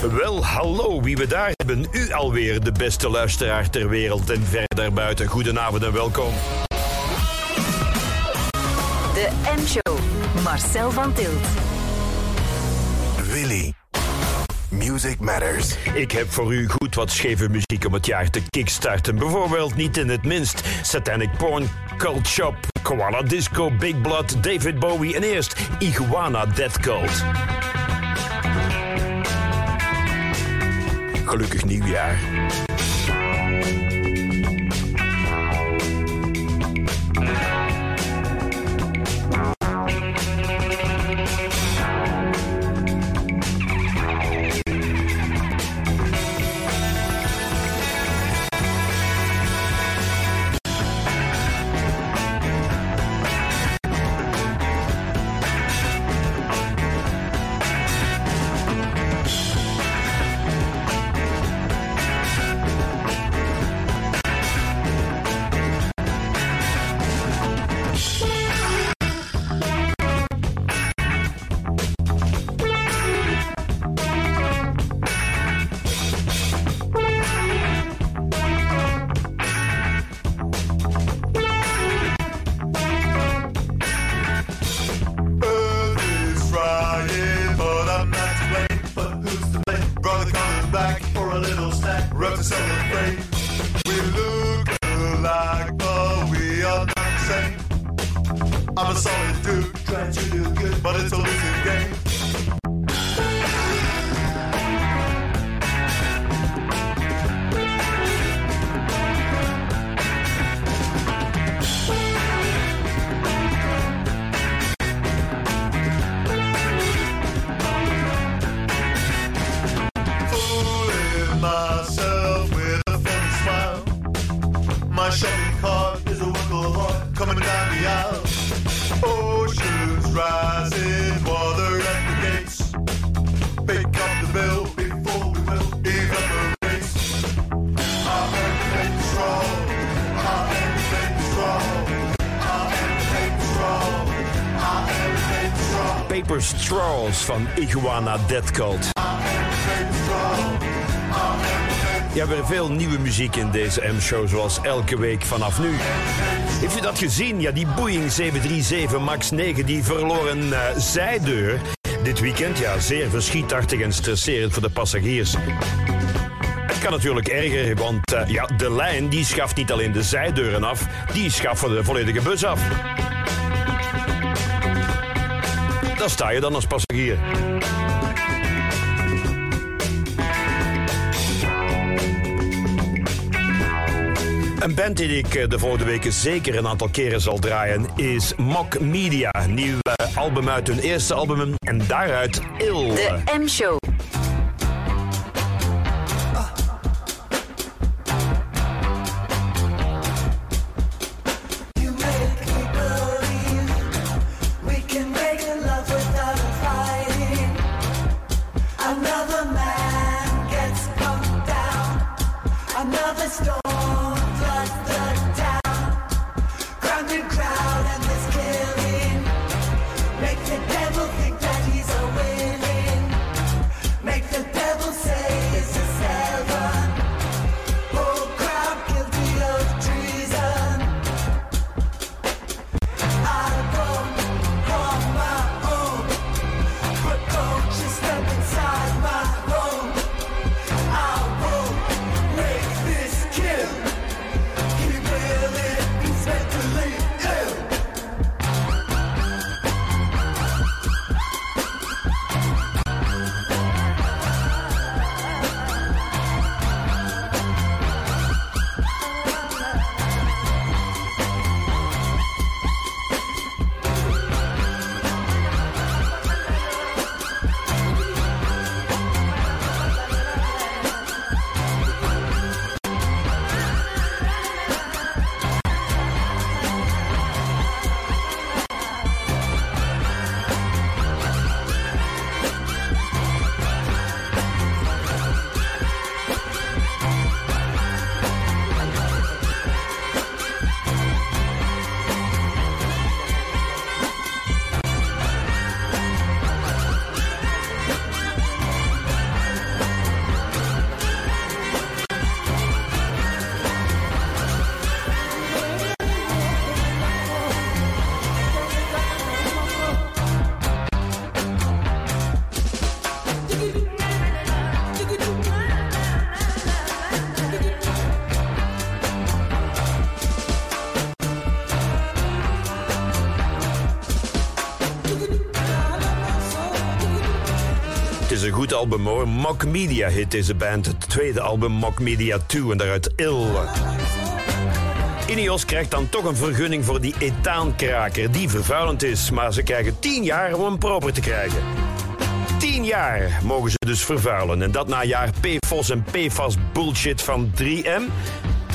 Wel, hallo wie we daar hebben. U alweer de beste luisteraar ter wereld en ver daarbuiten. Goedenavond en welkom. De M-show. Marcel van Tilt. Willy. Music Matters. Ik heb voor u goed wat scheve muziek om het jaar te kickstarten. Bijvoorbeeld niet in het minst Satanic Porn, Cult Shop, Koala Disco, Big Blood, David Bowie en eerst Iguana Death Cult. Gelukkig nieuwjaar. Iguana Death Cult. Ja, weer veel nieuwe muziek in deze M-show, zoals elke week vanaf nu. Heeft u dat gezien? Ja, die Boeing 737 MAX 9, die verloor een eh, zijdeur dit weekend. Ja, zeer verschietachtig en stresserend voor de passagiers. Het kan natuurlijk erger, want eh, ja, de lijn die schaft niet alleen de zijdeuren af, die schaft de volledige bus af. Daar sta je dan als passagier. Een band die ik eh, de volgende weken zeker een aantal keren zal draaien is Mock Media. Nieuw album uit hun eerste album en daaruit Il. De M-show. album hoor. Mock Media hit deze band. Het tweede album Mock Media 2 en daaruit ill. Ineos krijgt dan toch een vergunning voor die etaankraker die vervuilend is. Maar ze krijgen 10 jaar om hem proper te krijgen. 10 jaar mogen ze dus vervuilen. En dat na jaar PFOS en PFAS bullshit van 3M.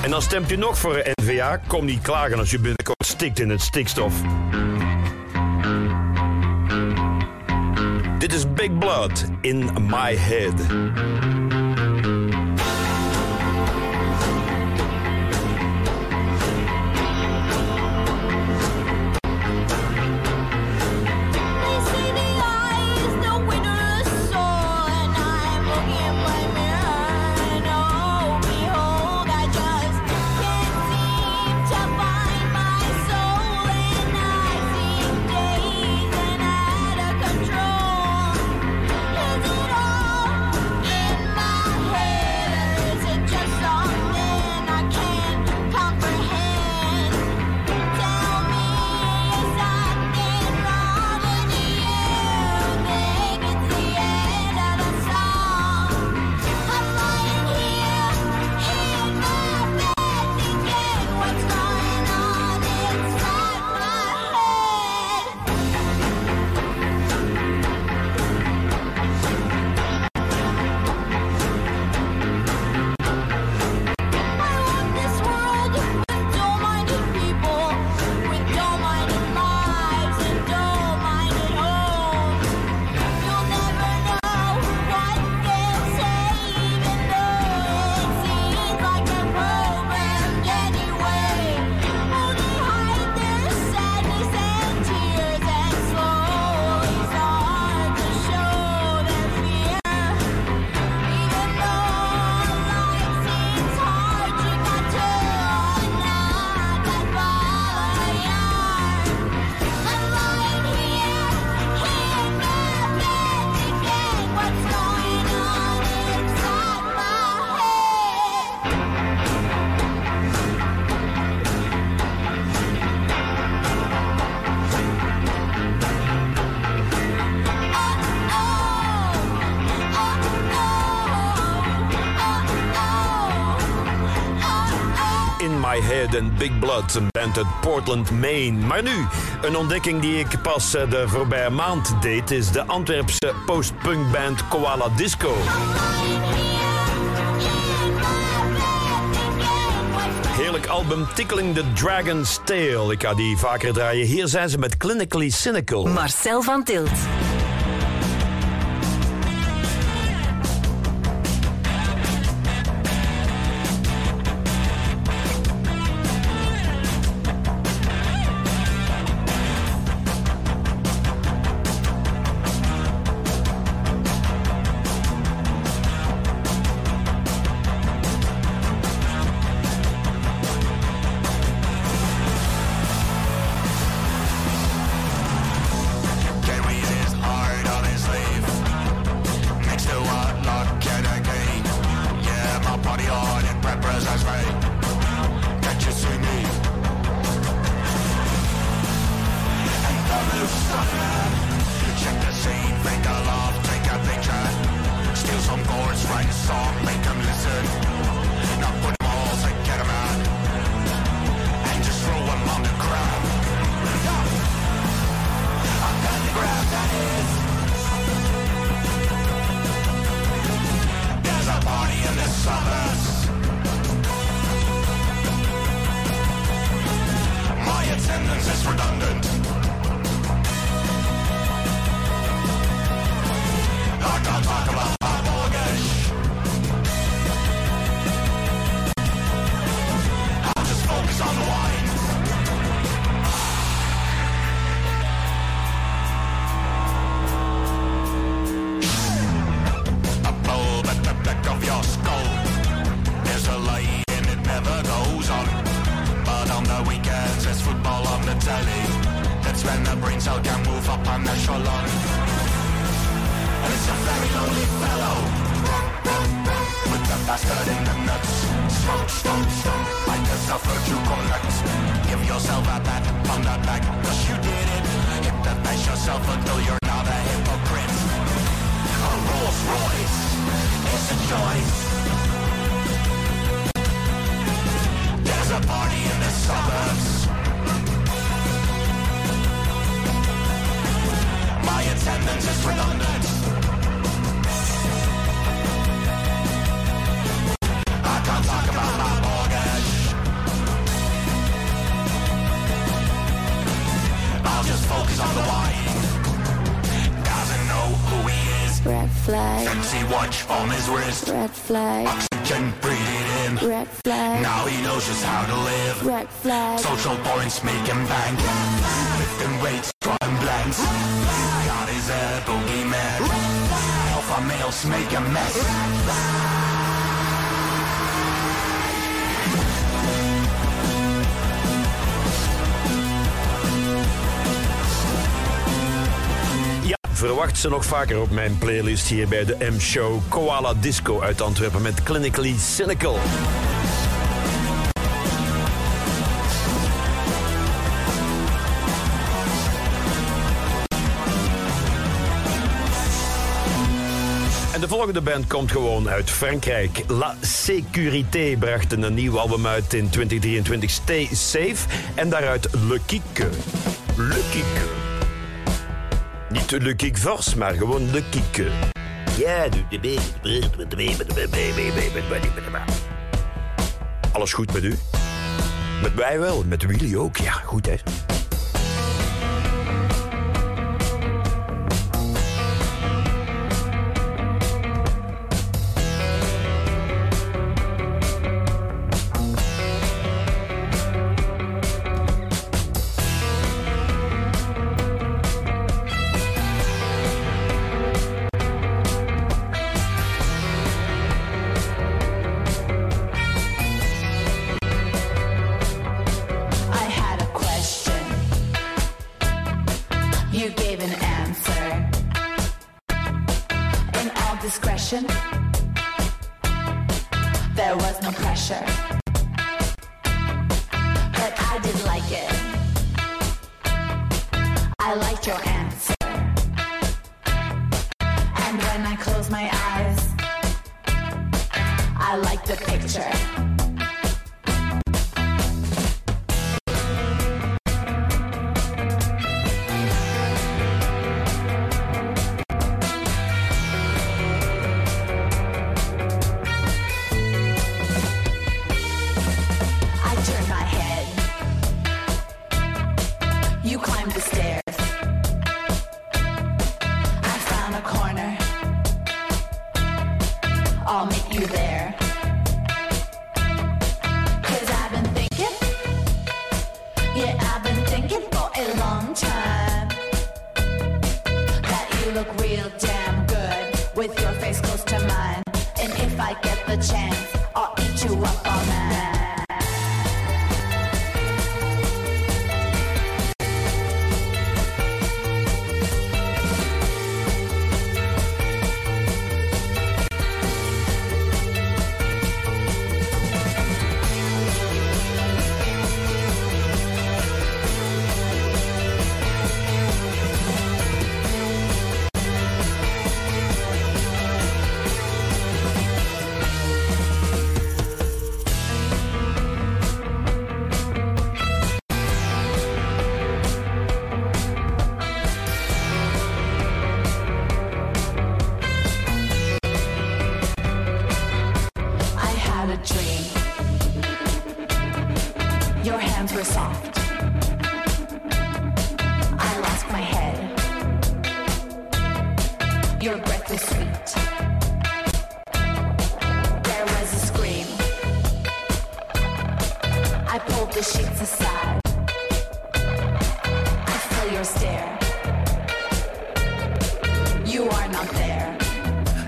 En dan stemt u nog voor een NVA. Kom niet klagen als je binnenkort stikt in het stikstof. blood in my head. Big Blood, een band uit Portland, Maine. Maar nu, een ontdekking die ik pas eh, de voorbije maand deed, is de Antwerpse post-punkband Koala Disco. Heerlijk album Tickling the Dragon's Tail. Ik ga die vaker draaien. Hier zijn ze met Clinically Cynical. Marcel van Tilt. Flag, Oxygen breathe it in. red flag, Now he knows just how to live. red flag. Social points make him bank. Lifting weights, drawing blanks. God is a boogeyman. Alpha males make a mess. Verwacht ze nog vaker op mijn playlist hier bij de M-show Koala Disco uit Antwerpen met Clinically Cynical. En de volgende band komt gewoon uit Frankrijk. La Sécurité bracht een nieuw album uit in 2023, Stay Safe. En daaruit Le Kick. Le Kick. Niet Le Kick Force, maar gewoon Le Kick. Ja, Alles goed met u? Met mij wel, met Willy ook. Ja, goed hè.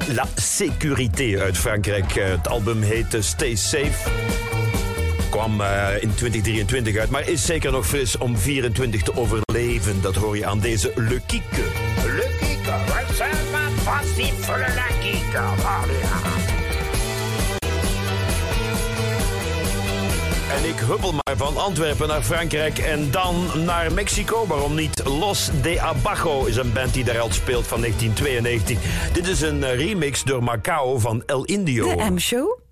La Sécurité uit Frankrijk. Het album heette Stay Safe. Kwam eh, in 2023 uit, maar is zeker nog fris om 24 te overleven. Dat hoor je aan deze Le Kieke. Le Kieke, wat zijn wat passief voor de Le Kieke. En ik huppel maar van Antwerpen naar Frankrijk en dan naar Mexico. Waarom niet? Los de Abajo is een band die daar al speelt van 1992. Dit is een eh, remix door Macao van El Indio. De M-show?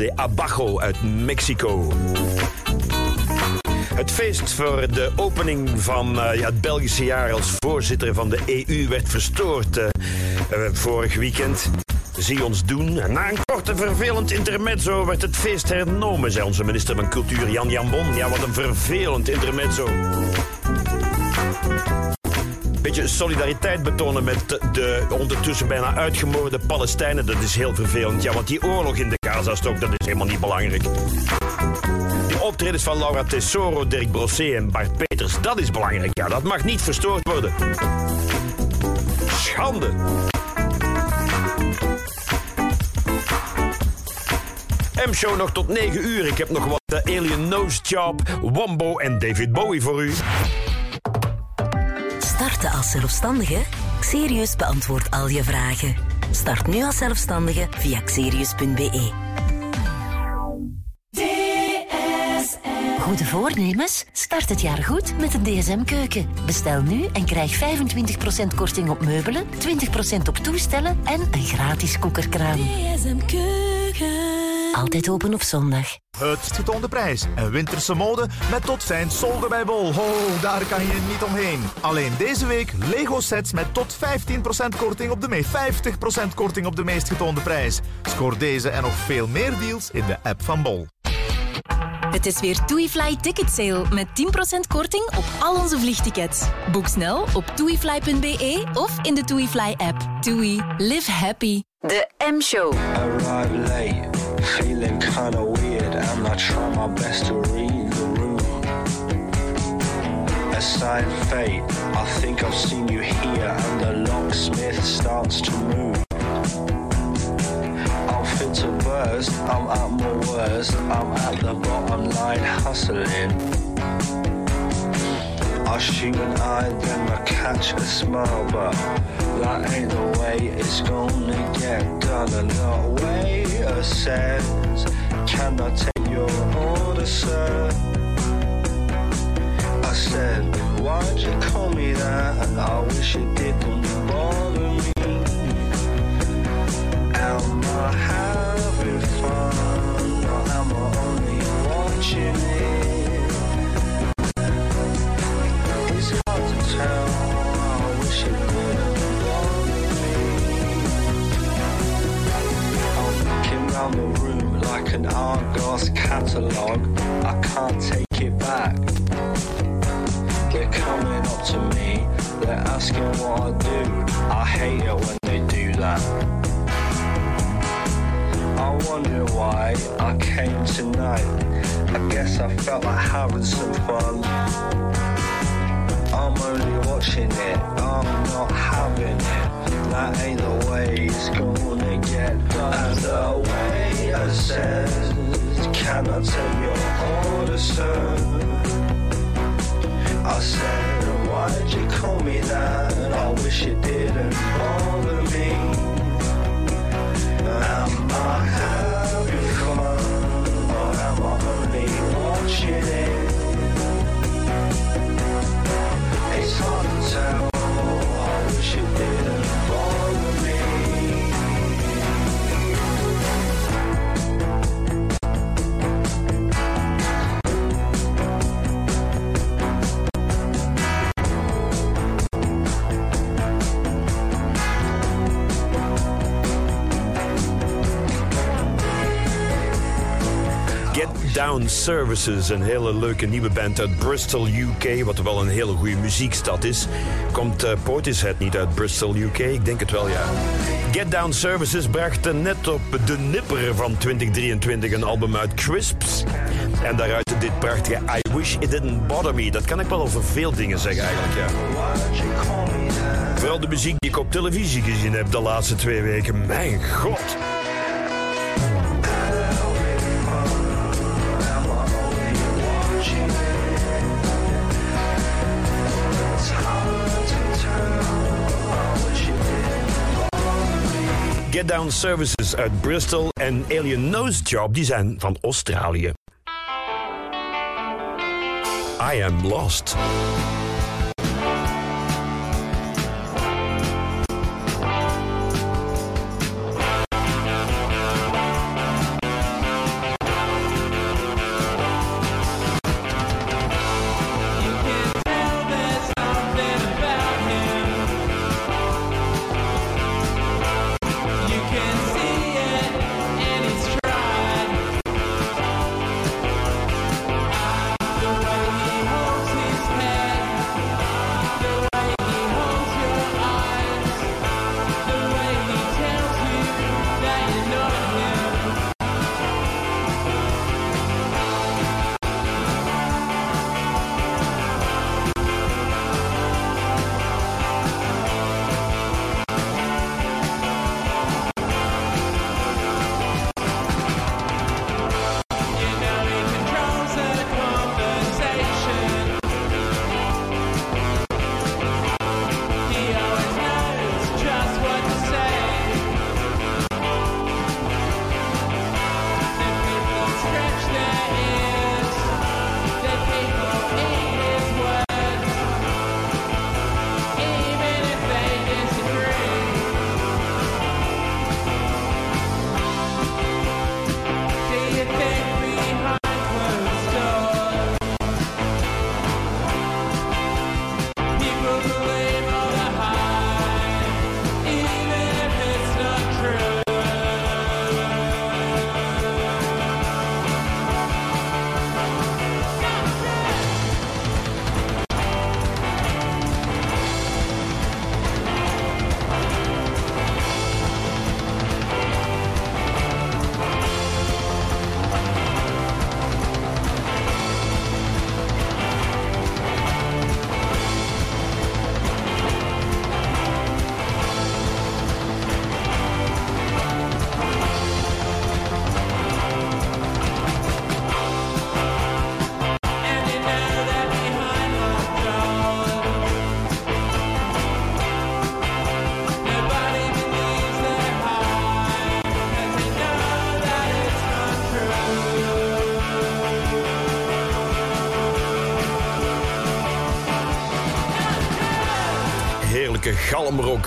De Abajo uit Mexico. Het feest voor de opening van eh, ja, het Belgische jaar als voorzitter van de EU werd verstoord eh, eh, vorig weekend. Zie ons doen. Na een korte vervelend intermezzo werd het feest hernomen, zei onze minister van Cultuur Jan Jambon. Ja, wat een vervelend intermezzo. Beetje solidariteit betonen met de, de ondertussen bijna uitgemoorde Palestijnen, dat is heel vervelend. Ja, want die oorlog in de Gazastrook, dat is helemaal niet belangrijk. Die optredens van Laura Tesoro, Dirk Brossé en Bart Peters, dat is belangrijk. Ja, dat mag niet verstoord worden. Schande. M-show nog tot 9 uur. Ik heb nog wat eh, Alien Nose Job, Wombo en David Bowie voor u. Starten als zelfstandige? Xerius beantwoordt al je vragen. Start nu als zelfstandige via xerius.be. Goede voornemens? Start het jaar goed met een DSM-keuken. Bestel nu en krijg 25% korting op meubelen, 20% op toestellen en een gratis koekerkraan. Altijd open op zondag. Het getoonde prijs en winterse mode met tot zijn solden bij Bol. Ho, daar kan je niet omheen. Alleen deze week Lego sets met tot 15% korting op de meest 50% korting op de meest getoonde prijs. Scoor deze en nog veel meer deals in de app van Bol. Het is weer TuiFly Ticket Sale met 10% korting op al onze vliegtickets. Boek snel op toeifly.be of in de TuiFly app. TUI, live happy. De M-show. Late, feeling kinda weird, and I try my best to read the room. Aside fate, I think I've seen you here, and the locksmith starts to move. I'm fit to burst, I'm at my worst, I'm at the bottom line hustling. I shoot an eye, then I catch a smile, but that ain't the way it's gonna get done. And the waiter says, Can I take your order, sir? I said, Why'd you call me that? And I wish it didn't bother me. Am I having fun, or am I only watching it? Looking round the room like an Argos catalogue. I can't take it back. They're coming up to me. They're asking what I do. I hate it when they do that. I wonder why I came tonight. I guess I felt like having some fun. I'm only watching it, I'm not having it. That ain't the way it's gonna get done. And the waiter says, Can I take your order, sir? I said, Why'd you call me that? I wish it didn't bother me. Am I having fun or am I only watching it? Hard to tell. I wish it didn't Down Services, een hele leuke nieuwe band uit Bristol, UK, wat wel een hele goede muziekstad is. Komt uh, Portishead niet uit Bristol, UK? Ik denk het wel, ja. Get Down Services bracht net op de nipper van 2023 een album uit Crisps. En daaruit dit prachtige I Wish It Didn't Bother Me. Dat kan ik wel over veel dingen zeggen eigenlijk, ja. Vooral de muziek die ik op televisie gezien heb de laatste twee weken. Mijn god. Get Down Services uit Bristol en Alien Nose Job, die zijn van Australië. I am lost.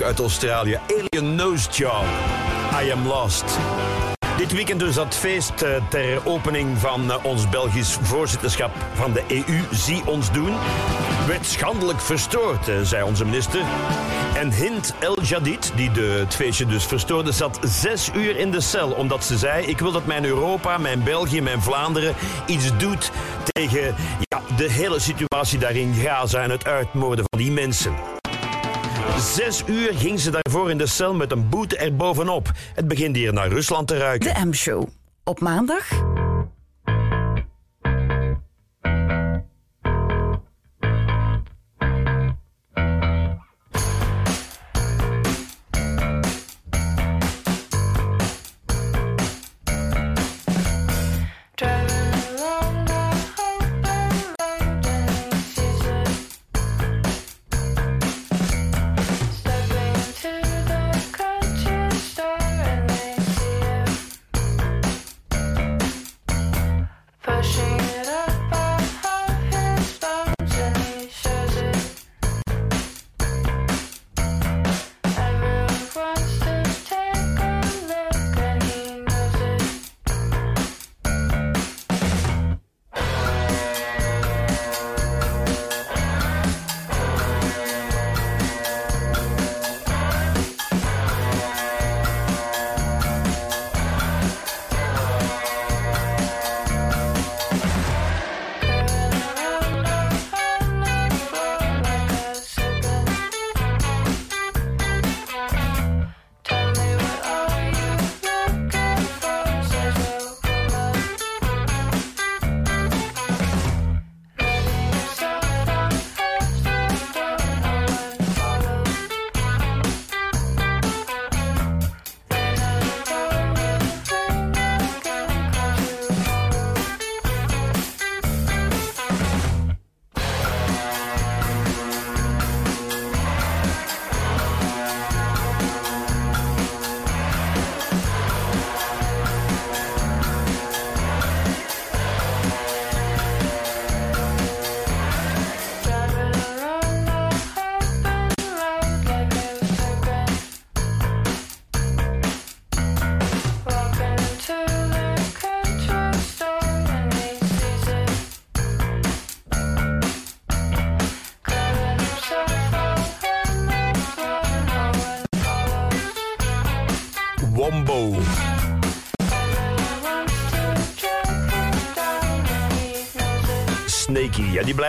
Uit Australië. Alien Nose Job. I am lost. Dit weekend dus dat feest eh, ter opening van eh, ons Belgisch voorzitterschap van de EU, Zie ons doen, werd schandelijk verstoord, eh, zei onze minister. En Hind El Jadid, die de, het feestje dus verstoorde, zat zes uur in de cel. Omdat ze zei, ik wil dat mijn Europa, mijn België, mijn Vlaanderen iets doet tegen ja, de hele situatie daar in Gaza en het uitmoorden van die mensen. Zes uur ging ze daarvoor in de cel met een boete erbovenop. Het begint hier naar Rusland te ruiken. De M-show. Op maandag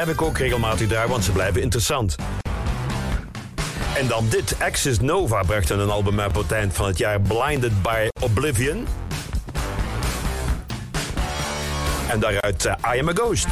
blijf ik ook regelmatig daar, want ze blijven interessant. En dan dit, Axis Nova bracht een album uit op het eind van het jaar, Blinded by Oblivion. En daaruit eh, I Am a Ghost.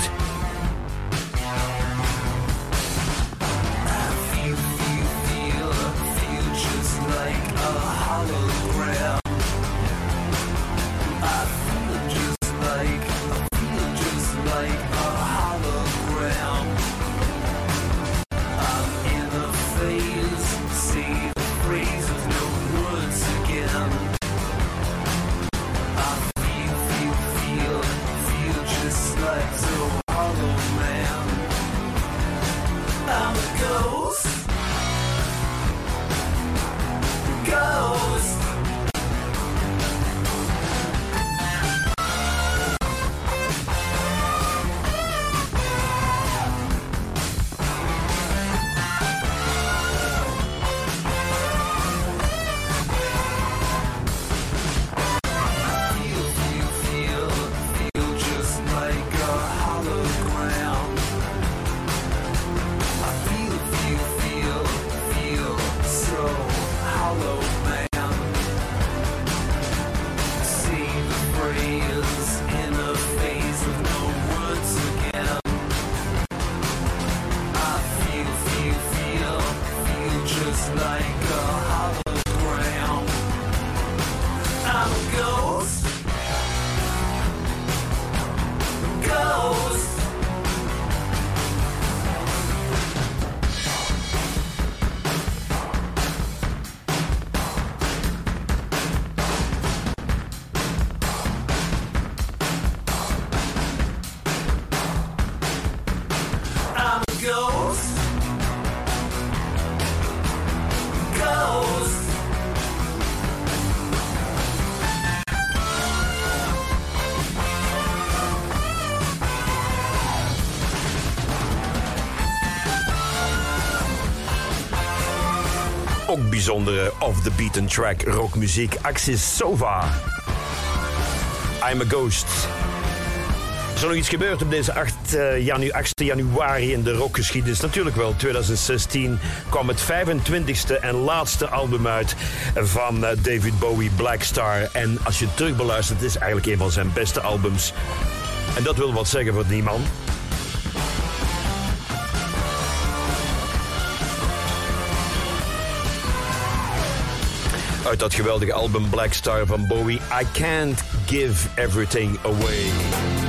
Bijzondere off-the-beaten track rockmuziek. Axis Sova. I'm a Ghost. Is er nog iets gebeurd op deze 8, eh, janu 8 januari in de rockgeschiedenis? Natuurlijk wel. 2016 kwam het 25ste en laatste album uit van eh, David Bowie, Black Star. En als je het terug beluistert, het is eigenlijk een van zijn beste albums. En dat wil wat zeggen voor die man. Uit dat geweldige album Black Star van Bowie, I Can't Give Everything Away.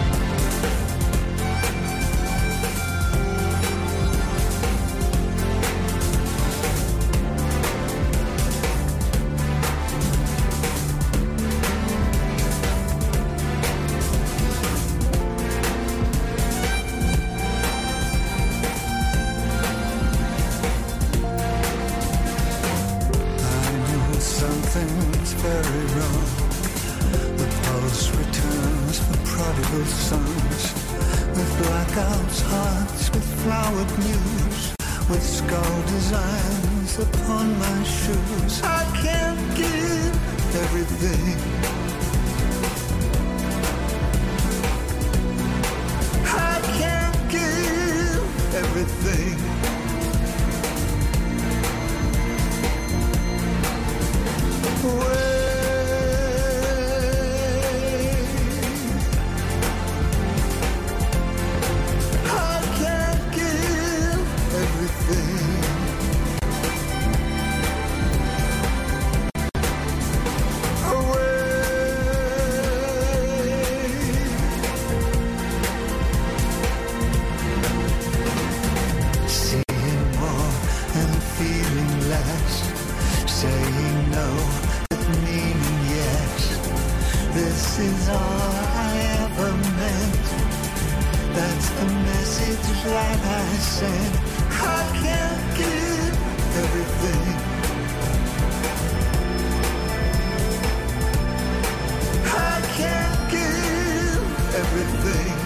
Message that I sent. I can't give everything. I can't give everything.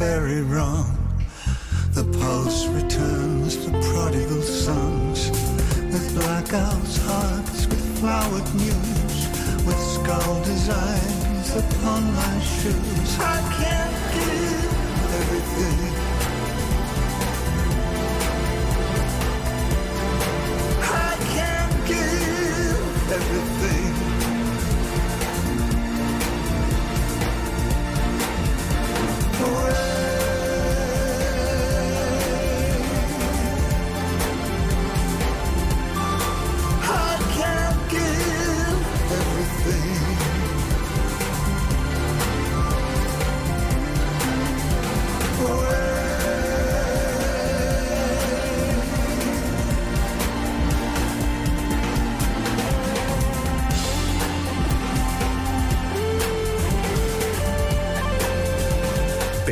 Very wrong.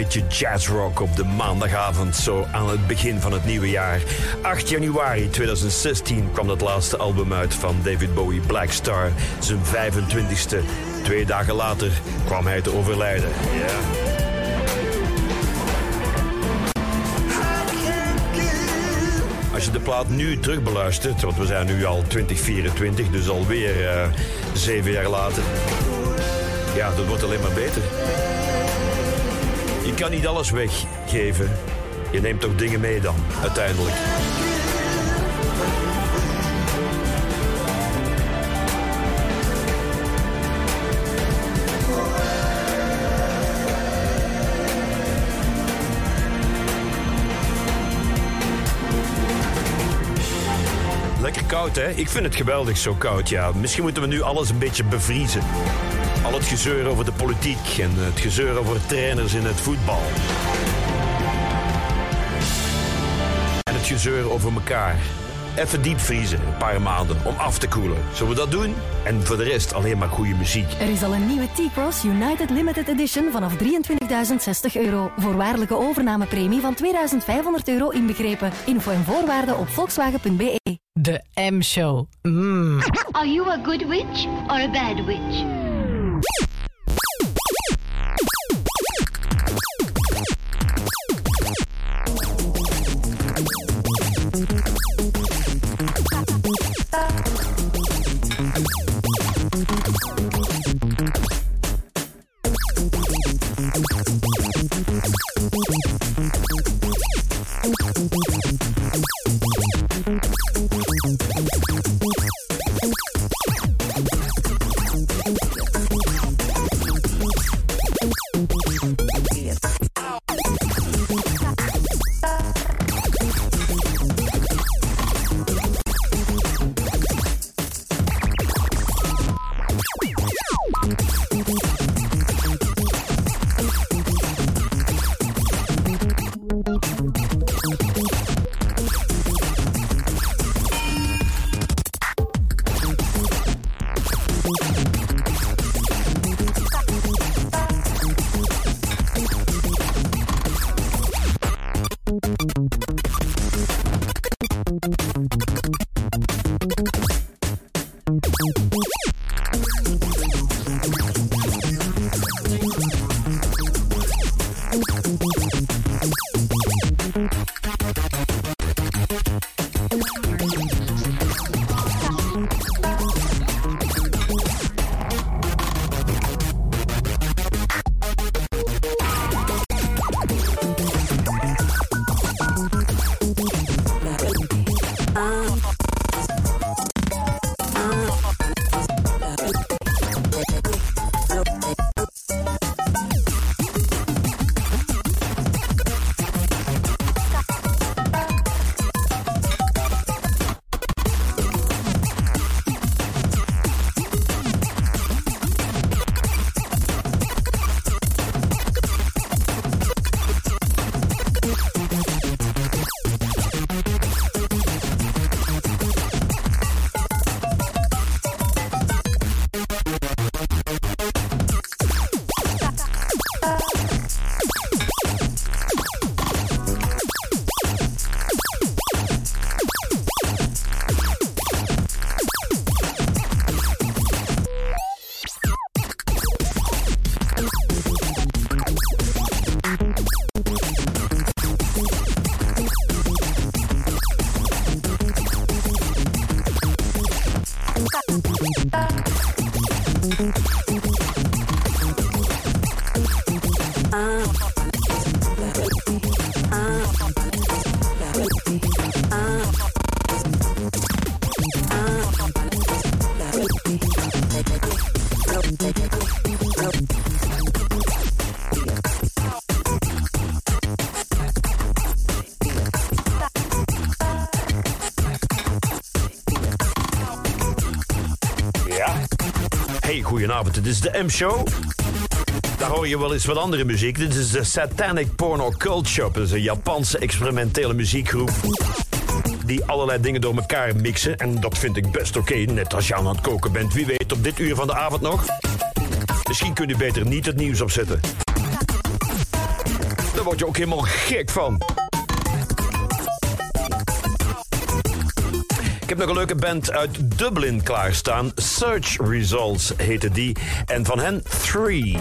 Beetje jazzrock op de maandagavond, zo aan het begin van het nieuwe jaar. 8 januari 2016 kwam het laatste album uit van David Bowie, Black Star. Zijn 25ste. Twee dagen later kwam hij te overlijden. Als je de plaat nu terugbeluistert, want we zijn nu al 2024, dus alweer eh zeven jaar later. Ja, dat wordt alleen maar beter. Kan niet alles weggeven. Je neemt toch dingen mee dan, uiteindelijk. Lekker koud, hè? Ik vind het geweldig zo koud, ja. Misschien moeten we nu alles een beetje bevriezen. Al het gezeur over de politiek en het gezeur over trainers in het voetbal. En het gezeur over elkaar. Even diepvriezen, een paar maanden, om af te koelen. Zullen we dat doen? En voor de rest alleen maar goede muziek. Er is al een nieuwe T-Cross United Limited Edition vanaf 23.060 euro. Voorwaardelijke overnamepremie van 2.500 euro inbegrepen. Info en voorwaarden op volkswagen.be. De M-show. Mm. Are you a good witch or a bad witch? Dit is de M-show. Daar hoor je wel eens wat andere muziek. Dit is de Satanic Porno Cult Shop. Dat is een Japanse experimentele muziekgroep. Die allerlei dingen door elkaar mixen. En dat vind ik best oké. Net als je aan het koken bent. Wie weet op dit uur van de avond nog. Misschien kun je beter niet het nieuws opzetten. Daar word je ook helemaal gek van. Ik heb nog een leuke band uit Dublin klaarstaan. Search Results heette die. En van hen Three.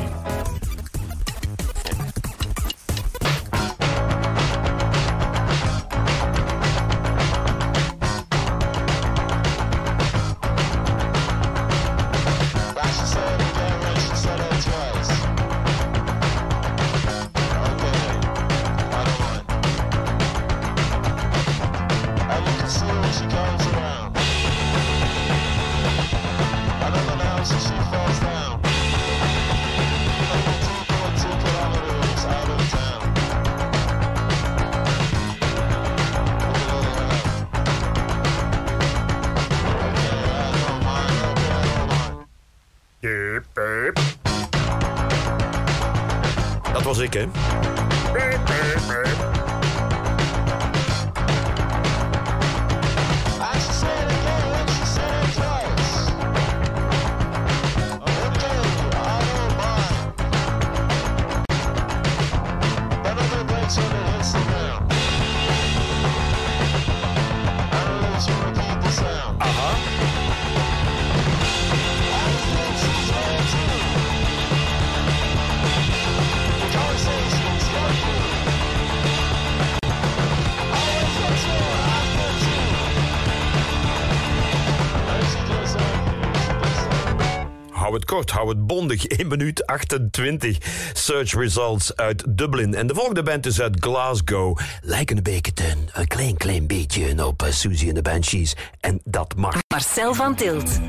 Het bondig. 1 minuut 28. Search results uit Dublin. En de volgende band is uit Glasgow. Lijken een beetje een klein, klein beetje op uh, Susie en de Banshees. En dat mag. Marcel van Tilt.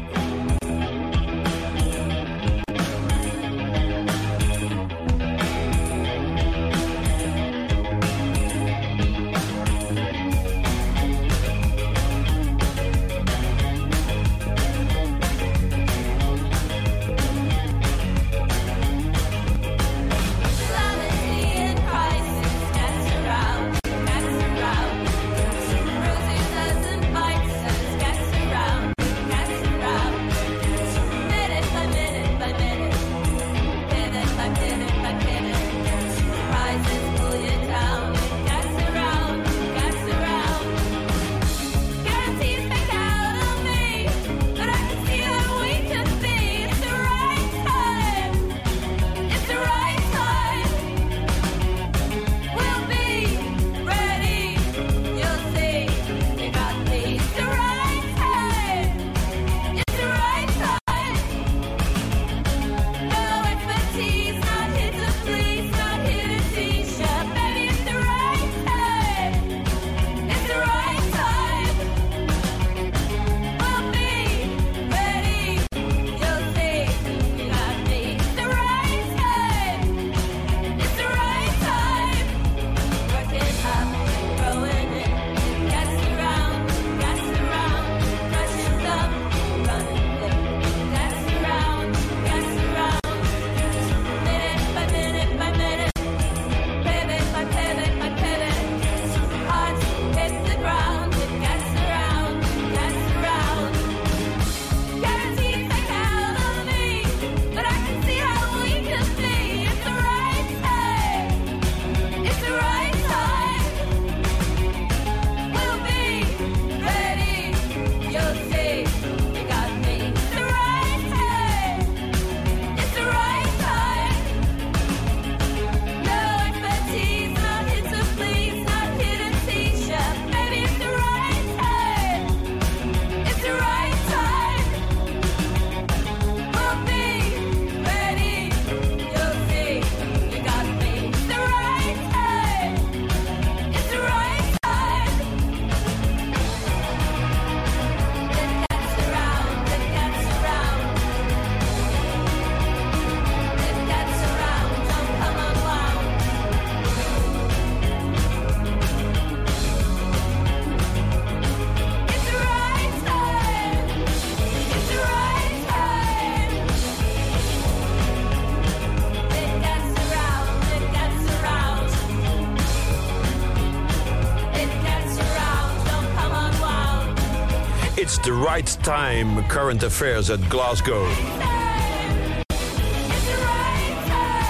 The Right Time Current Affairs at Glasgow.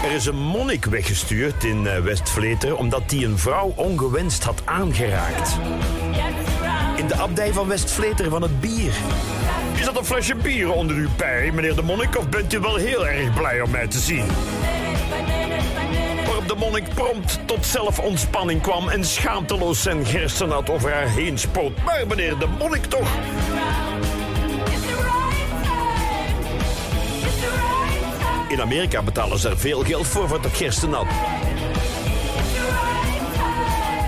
Er is een monnik weggestuurd in eh, West-Vleteren omdat hij een vrouw ongewenst had aangeraakt. In de abdij van West-Vleteren van het bier. Is dat een flesje bier onder uw pij, meneer de monnik, of bent u wel heel erg blij om mij te zien? Waarop de monnik prompt tot zelfontspanning kwam en schaamteloos zijn gerstenat over haar heen spoot. Maar meneer de monnik toch? In Amerika betalen ze er veel geld voor voor dat gerstenat.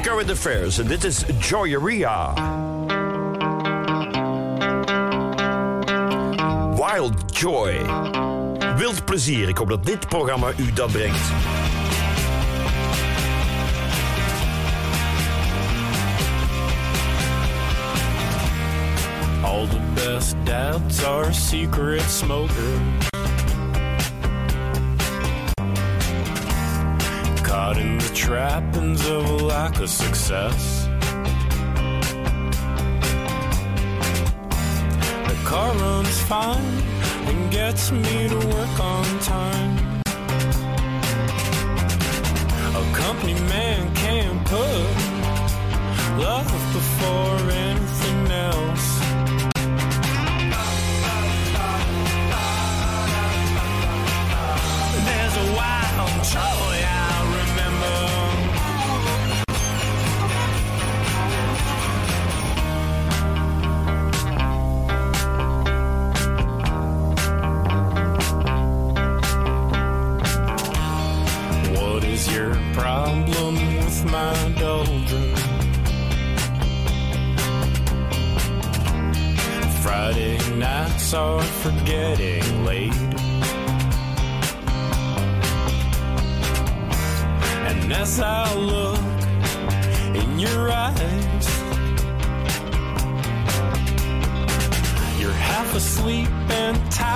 Current Affairs, en dit is Joyeria. Wild Joy. Wild plezier. Ik hoop dat dit programma u dat brengt. All the best dads are secret smokers. Trappings of a lack of success. The car runs fine and gets me to work on time. Half asleep and tired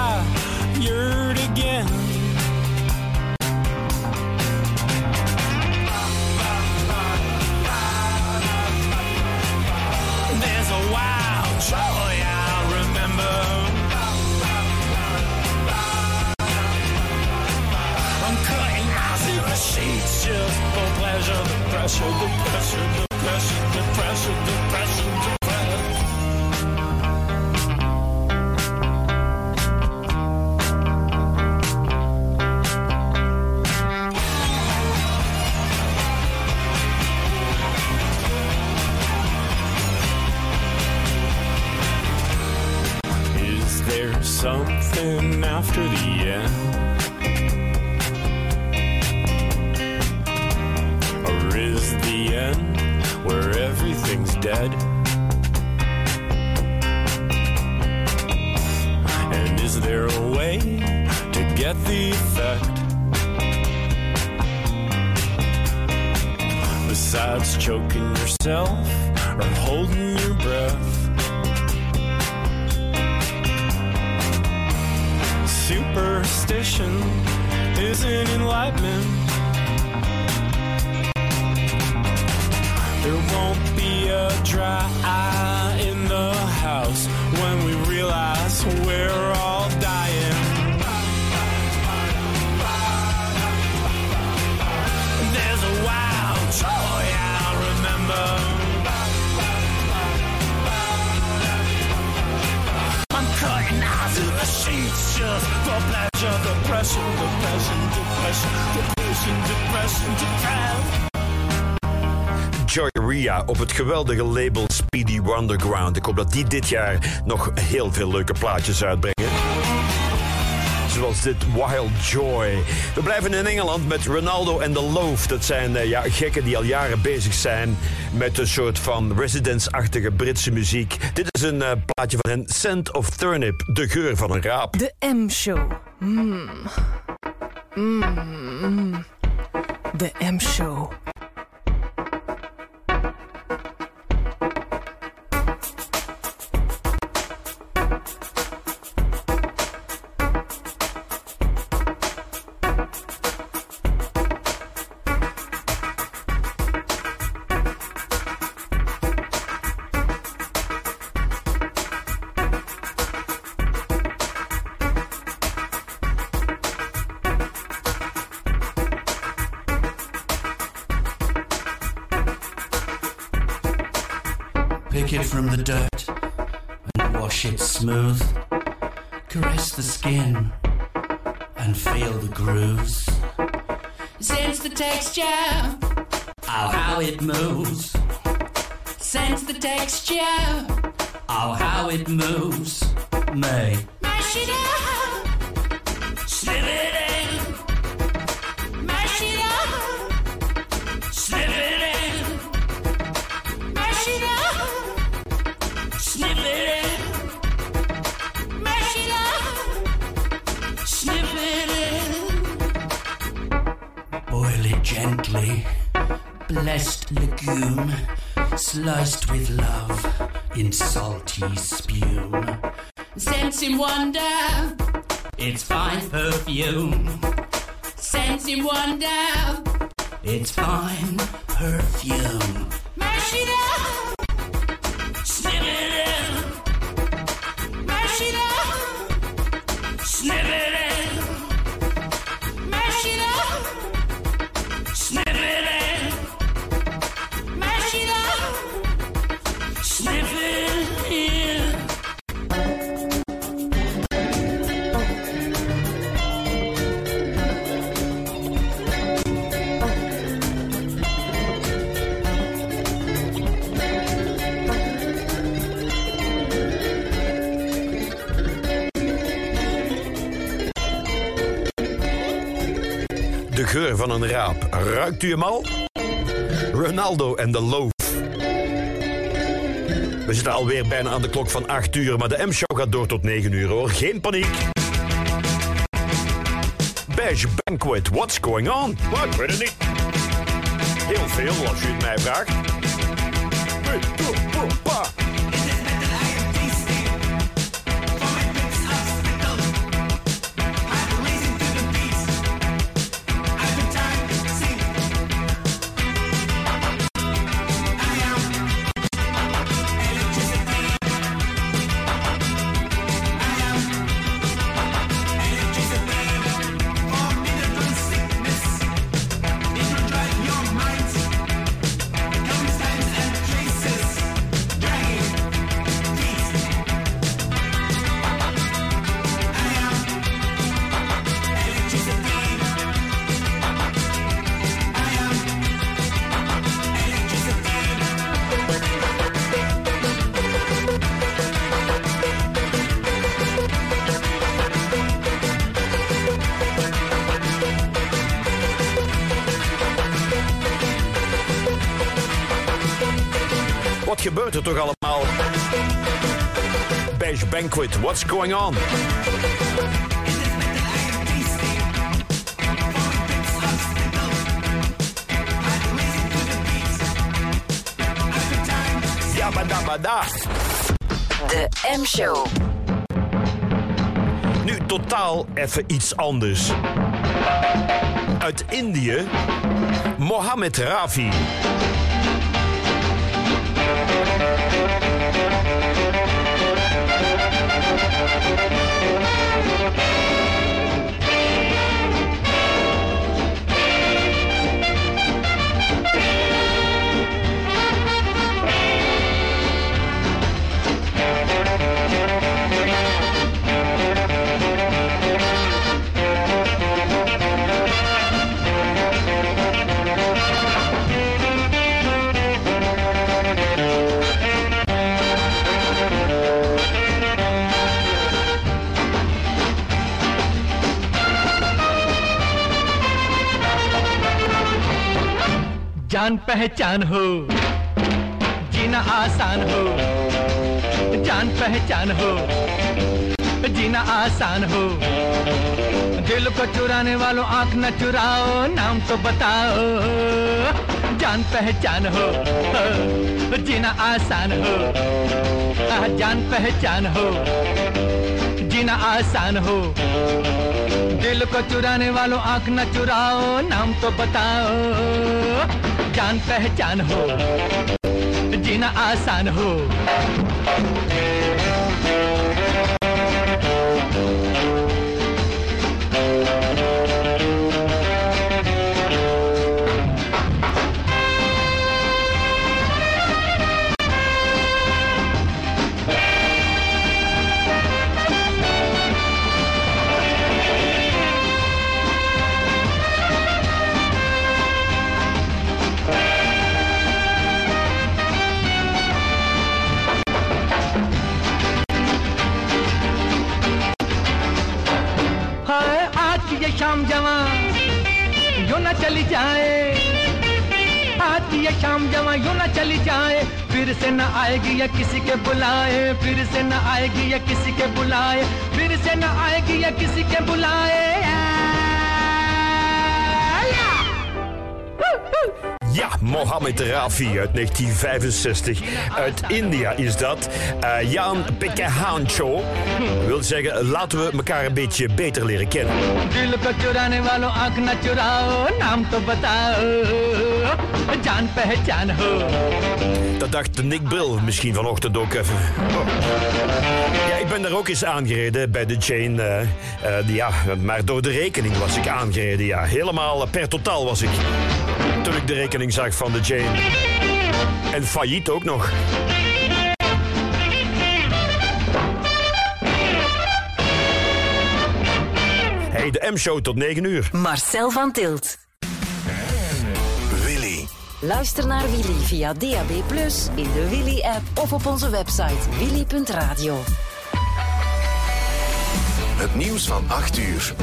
geweldige label Speedy Wonderground. Ik hoop dat die dit jaar nog heel veel leuke plaatjes uitbrengen. Zoals dit Wild Joy. We blijven in Engeland met Ronaldo en The Loaf. Dat zijn eh, ja, gekken die al jaren bezig zijn met een soort van residence-achtige Britse muziek. Dit is een eh, plaatje van hen, Scent of Turnip, de geur van een raap. De M-show. Mm. Mm. De M-show. Blessed legume, sliced with love in salty spume. Sense in wonder, its fine perfume. Sense in wonder, its fine perfume. Mash it up, Ruikt u hem al? Ronaldo en de Loaf. We zitten alweer bijna aan de klok van 8 uur, maar de M-show gaat door tot 9 uur hoor. Geen paniek. Beige Banquet, what's going on? Ik weet het niet. Heel veel, als u het mij vraagt. Hey, Banquet, what's going on? De M-show. Nu totaal even iets anders. Uit Indië, Mohammed Rafi. जान पहचान हो, जीना आसान हो। जान पहचान हो, जीना आसान हो। दिल को चुराने वालों आँख न चुराओ, नाम तो बताओ। जान पहचान हो, जीना आसान हो। जान पहचान हो, जीना आसान हो। दिल को चुराने वालों आँख न चुराओ, नाम तो बताओ। जान पहचान हो जीना आसान हो। शाम जवा, यो ना चली जाए। आज ये शाम जवा, यो ना चली जाए। फिर से न आएगी या किसी के बुलाए, फिर से न आएगी या किसी के बुलाए, फिर से ना आएगी या किसी के बुलाए। Ja, Mohammed Rafi uit 1965. Uit India is dat. Eh, Jan Pekahancho wil zeggen, laten we elkaar een beetje beter leren kennen. Ho. Dat dacht Nick Bril misschien vanochtend ook even. Oh. Ja, ik ben daar ook eens aangereden bij de Jane. Eh, eh, ja, maar door de rekening was ik aangereden. Ja, helemaal eh, per totaal was ik. Toen ik de rekening zag van de Jane. En failliet ook nog. Hey, de M-show tot 9 uur. Marcel van Tilt. Luister naar Willy via DAB+, in de Willy-app of op onze website willy.radio. Het nieuws van 8 uur.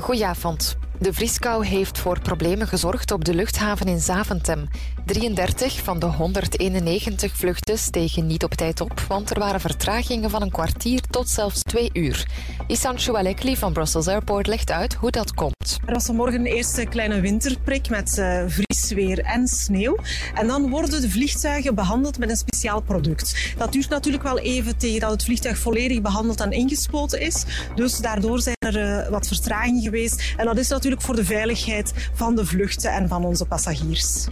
Goedenavond. De vrieskou heeft voor problemen gezorgd op de luchthaven in Zaventem. 33 van de 191 vluchten stegen niet op tijd op, want er waren vertragingen van een kwartier tot zelfs twee uur. Isan Choualekli van Brussels Airport legt uit hoe dat komt. Er was vanmorgen een eerste kleine winterprik met eh, vriesweer en sneeuw. En dan worden de vliegtuigen behandeld met een speciaal product. Dat duurt natuurlijk wel even tegen dat het vliegtuig volledig behandeld en ingespoten is. Dus daardoor zijn er eh, wat vertragingen geweest. En dat is natuurlijk voor de veiligheid van de vluchten en van onze passagiers.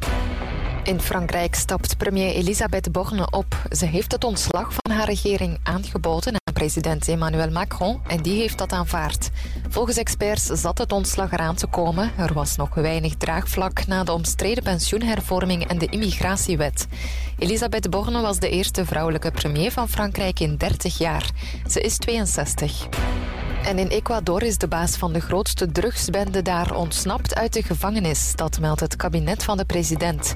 In Frankrijk stapt premier Elisabeth Borne op. Ze heeft het ontslag van haar regering aangeboden aan president Emmanuel Macron en die heeft dat aanvaard. Volgens experts zat het ontslag eraan te komen. Er was nog weinig draagvlak na de omstreden pensioenhervorming en de immigratiewet. Elisabeth Borne was de eerste vrouwelijke premier van Frankrijk in 30 jaar. Ze is 62. En in Ecuador is de baas van de grootste drugsbende daar ontsnapt uit de gevangenis. Dat meldt het kabinet van de president.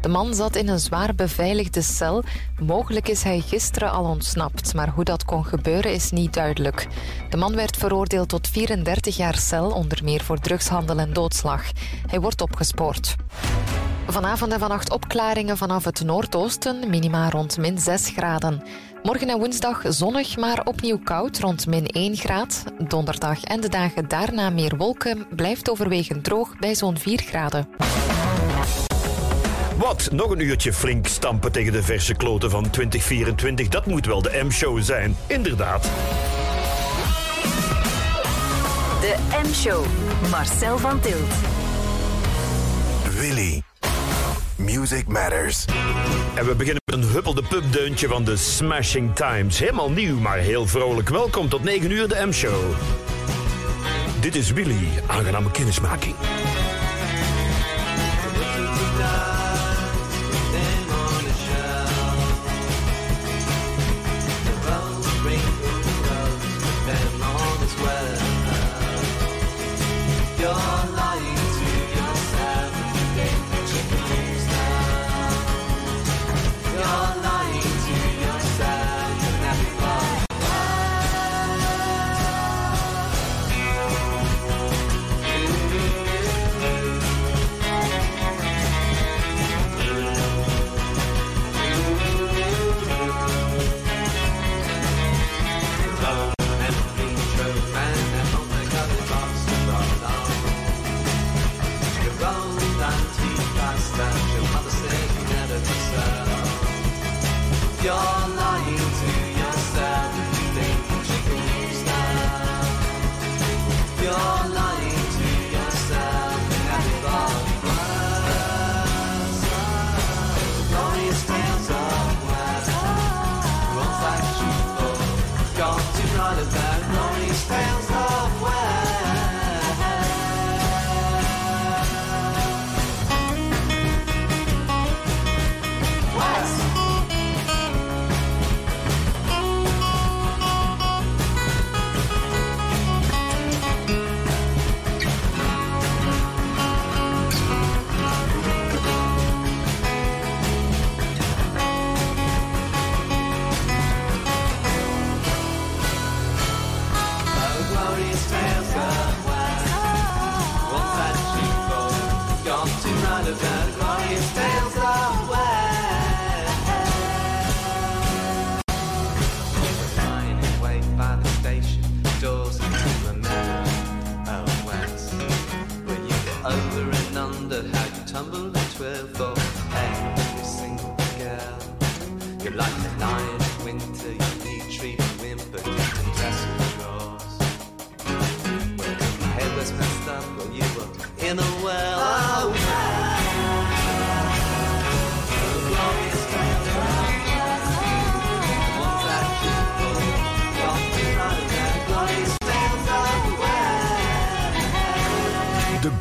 De man zat in een zwaar beveiligde cel. Mogelijk is hij gisteren al ontsnapt, maar hoe dat kon gebeuren is niet duidelijk. De man werd veroordeeld tot 34 jaar cel, onder meer voor drugshandel en doodslag. Hij wordt opgespoord. Vanavond en vannacht opklaringen vanaf het noordoosten, minima rond min 6 graden. Morgen en woensdag zonnig, maar opnieuw koud, rond min 1 graad. Donderdag en de dagen daarna meer wolken, blijft overwegend droog bij zo'n 4 graden. Wat? Nog een uurtje flink stampen tegen de verse kloten van 2024. Dat moet wel de M-show zijn. Inderdaad. De M-show. Marcel van Tilt. Willy. Music Matters. En we beginnen met een huppelde pubdeuntje van de Smashing Times. Helemaal nieuw, maar heel vrolijk. Welkom tot 9 uur de M-show. Dit is Willy. Aangename kennismaking. 야.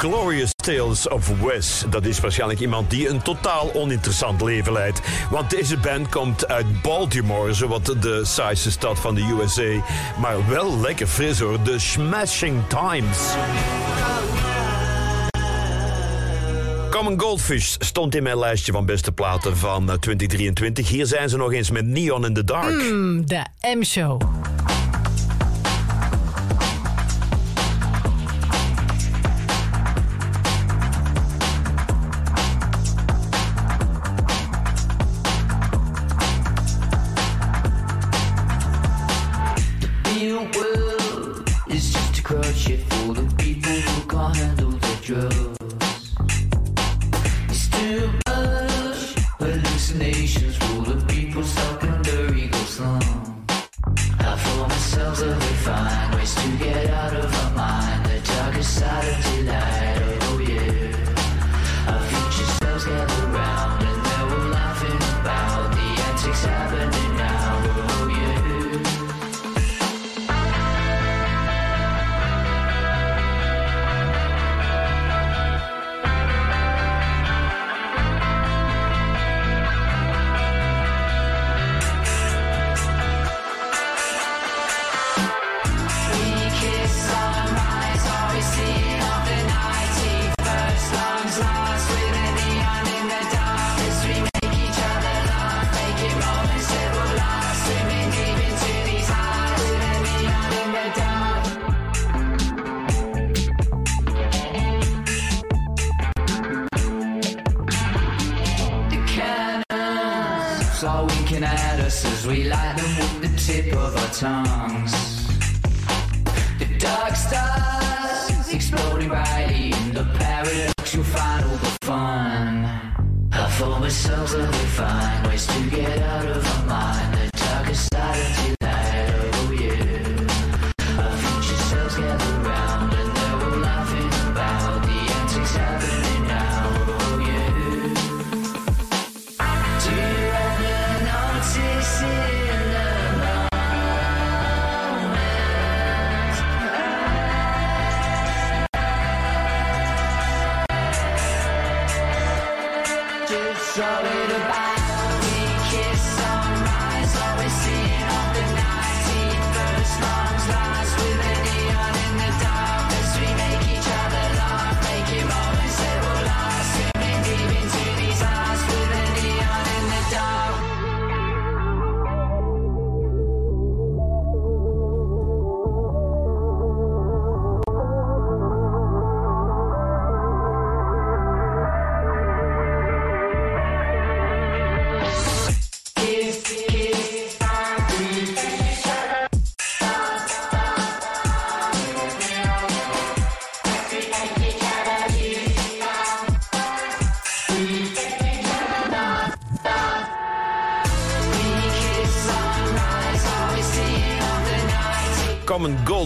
Glorious Tales of Wes. Dat is waarschijnlijk iemand die een totaal oninteressant leven leidt. Want deze band komt uit Baltimore, zowat de size stad van de USA. Maar wel lekker fris hoor, de Smashing Times. Common Goldfish stond in mijn lijstje van beste platen van eh, 2023. Hier zijn ze nog eens met Neon in the Dark. Hmm, de M-show.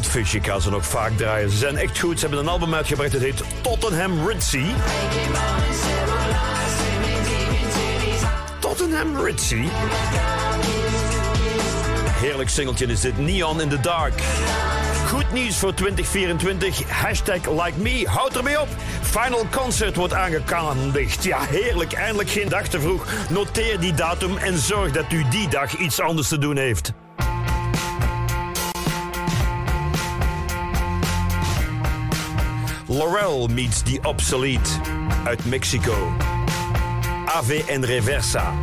goudvisje gaan ze nog vaak draaien. Ze zijn echt goed. Ze hebben een album uitgebracht. Het heet Tottenham Ritzy. Tottenham Ritzy. Heerlijk singeltje is dit. Neon in the Dark. Goed nieuws voor 2024. Hashtag like me. Houd ermee op. Final Concert wordt aangekondigd. Ja, heerlijk. Eindelijk geen dag te vroeg. Noteer die datum en zorg dat u die dag iets anders te doen heeft. Hell meets the Obsolete uit Mexico. Ave en Reversa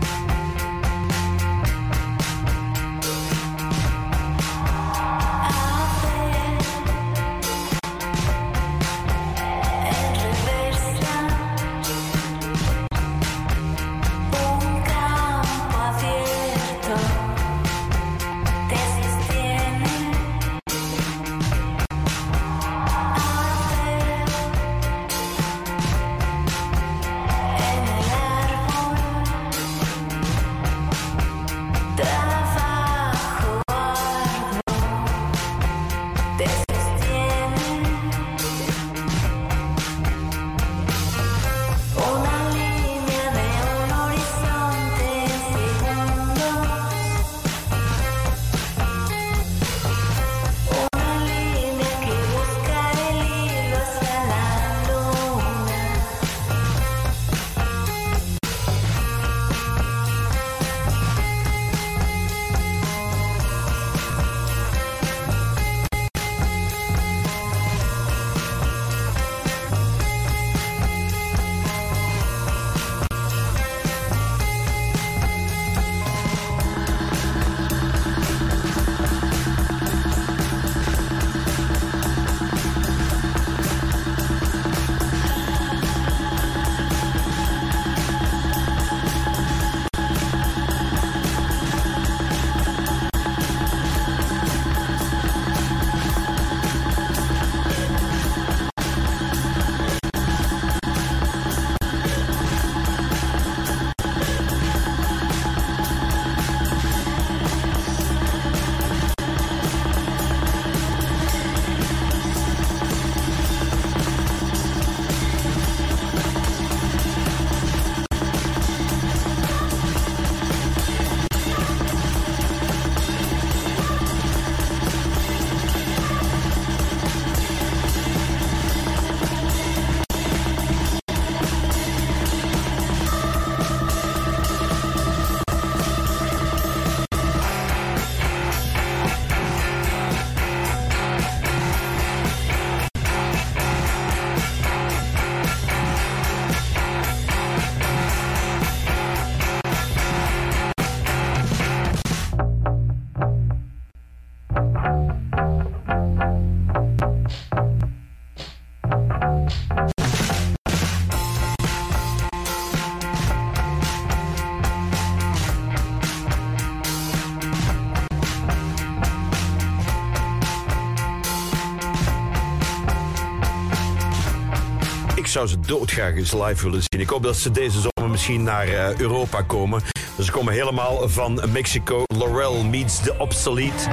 zou ze doodgraag eens live willen zien. Ik hoop dat ze deze zomer misschien naar eh, Europa komen. Ze komen helemaal van Mexico. Laurel meets the obsolete.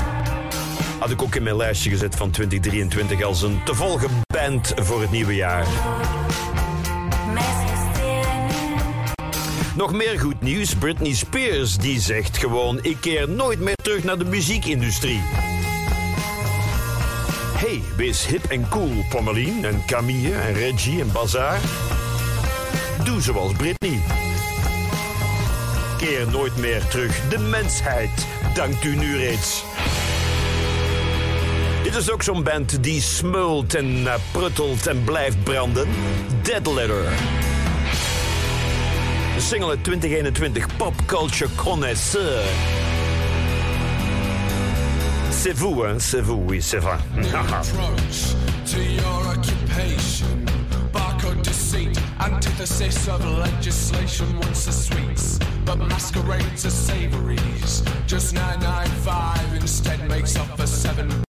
Had ik ook in mijn lijstje gezet van 2023 als een te volgen band voor het nieuwe jaar. Nog meer goed nieuws. Britney Spears die zegt gewoon... ik keer nooit meer terug naar de muziekindustrie. Hey, wees hip en cool, Pommelien en Camille en Reggie en Bazaar. Doe zoals Britney. Keer nooit meer terug. De mensheid dankt u nu reeds. Dit is ook zo'n band die smult en eh, pruttelt en blijft branden. Dead Letter. Single uit 2021, Pop Culture Connoisseur. C'est vous, hein, c'est vous, oui, c'est vrai. approach to your occupation. Barcode deceit, antithesis of legislation. The sweets, but masquerades as savories. Just 995 instead makes up for 7B.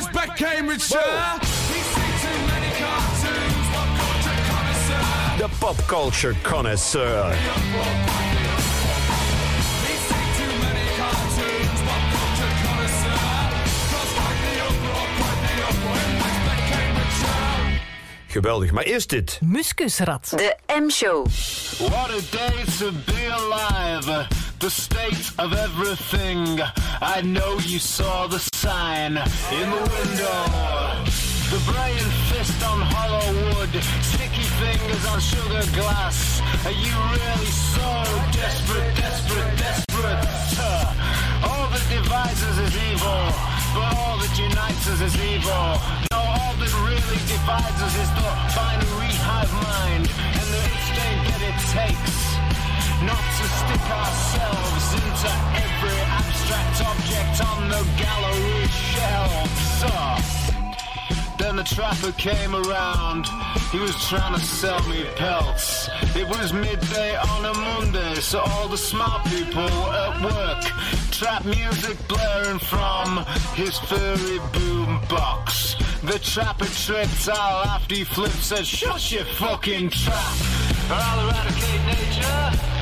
the uproar, and what's back Cambridgeshire. Geweldig, maar eerst dit. Muskusrat. De M-show. What a day to be alive. The state of everything. I know you saw the sign in the window. The brain fist on hollow wood. Sticky fingers on sugar glass. Are you really so desperate, desperate, desperate? All that divides us is evil. But all that unites us is evil. No, all that really divides us is the binary hive mind and the instinct that it takes not to stick ourselves into every abstract object on the gallery shelves. Then the trapper came around. He was trying to sell me pelts. It was midday on a Monday, so all the smart people were at work. Trap music blaring from his furry boom box. The trapper tripped out after he flipped, said, Shut your fucking trap, or I'll eradicate nature.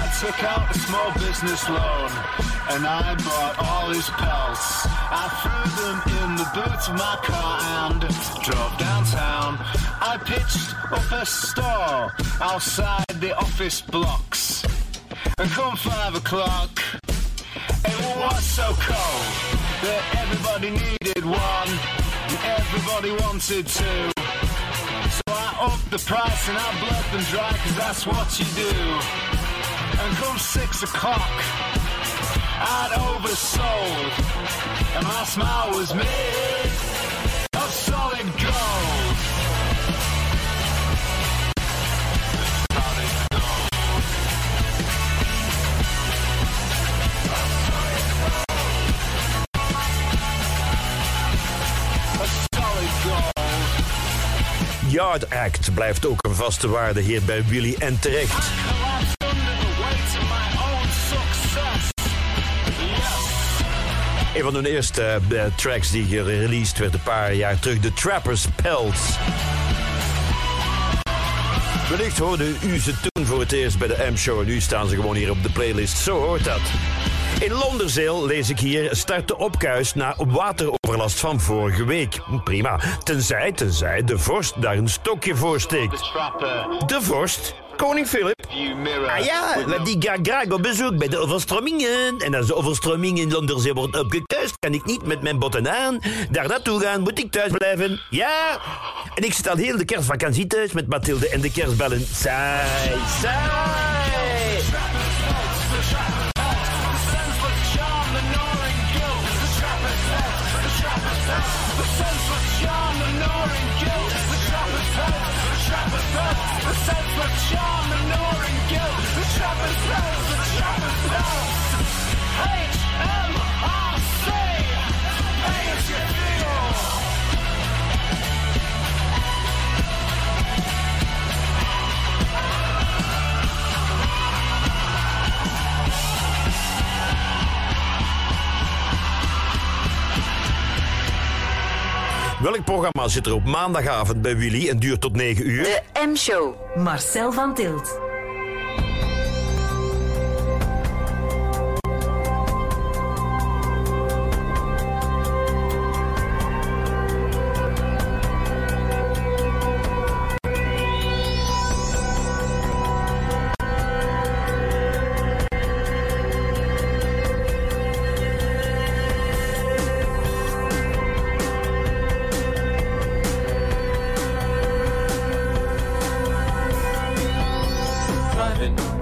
I took out a small business loan and I bought all his pelts. I threw them in the boot of my car and drove downtown. I pitched up a store outside the office blocks. And come five o'clock, it was so cold that everybody needed one and everybody wanted two. So I upped the price and I bled them dry cause that's what you do. And come six o'clock, I'd oversold. And my smile was made of solid gold. Solid gold. A solid gold. Yard Act blijft ook een vaste waarde hier bij Willy en terecht. Een van hun eerste eh, tracks die gereleased werd een paar jaar terug, The Trapper's Pelts. Wellicht hoorde u ze toen voor het eerst bij de M-show nu staan ze gewoon hier op de playlist. Zo hoort dat. In Londerzeel, lees ik hier, start de opkuis na wateroverlast van vorige week. Prima. Tenzij, tenzij de vorst daar een stokje voor steekt. De vorst? Koning Philip? Ah ja, want die gaat graag op bezoek bij de overstromingen. En als de overstroming in Londerzee wordt opgekuist, kan ik niet met mijn botten aan daar naartoe gaan. Moet ik thuis blijven? Ja. En ik zit al heel de kerstvakantie thuis met Mathilde en de kerstbellen. Saai, saai. Welk programma zit er op maandagavond bij Willy en duurt tot 9 uur? De M-show. Marcel van Tilt. heaven.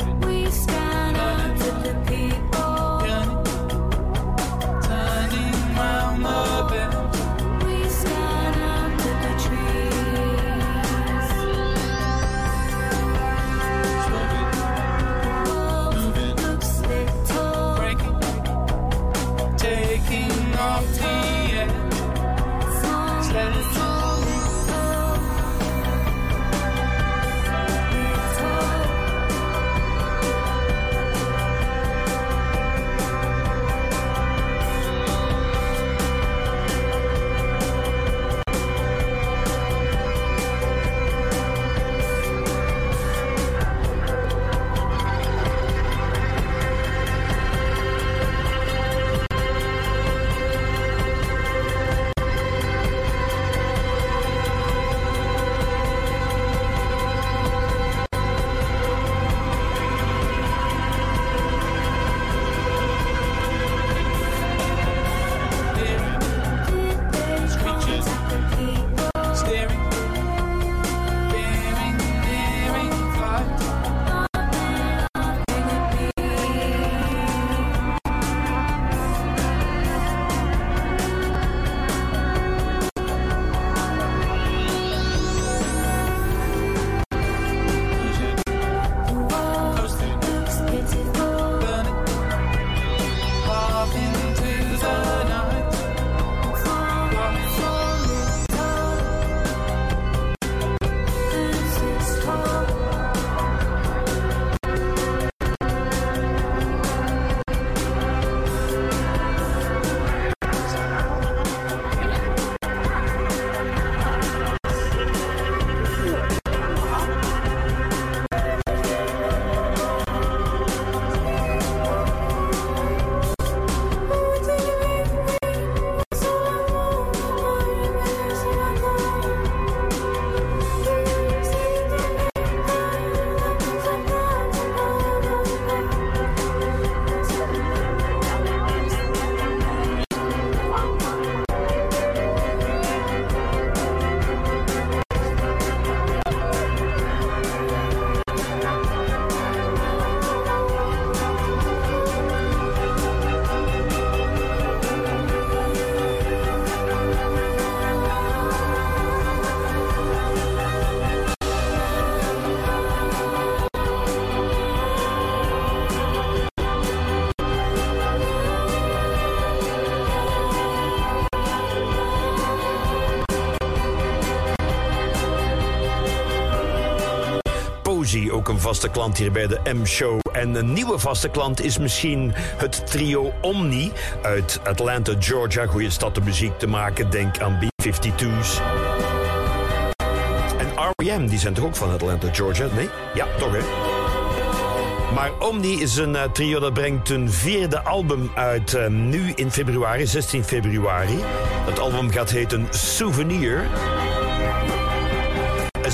Ook een vaste klant hier bij de M-show. En een nieuwe vaste klant is misschien het trio Omni uit Atlanta, Georgia. Goeie stad om muziek te maken, denk aan B-52's. En R.E.M., die zijn toch ook van Atlanta, Georgia? Nee? Ja, toch hè? Maar Omni is een eh, trio dat brengt een vierde album uit eh, nu in februari, 16 februari. Het album gaat heten Souvenir.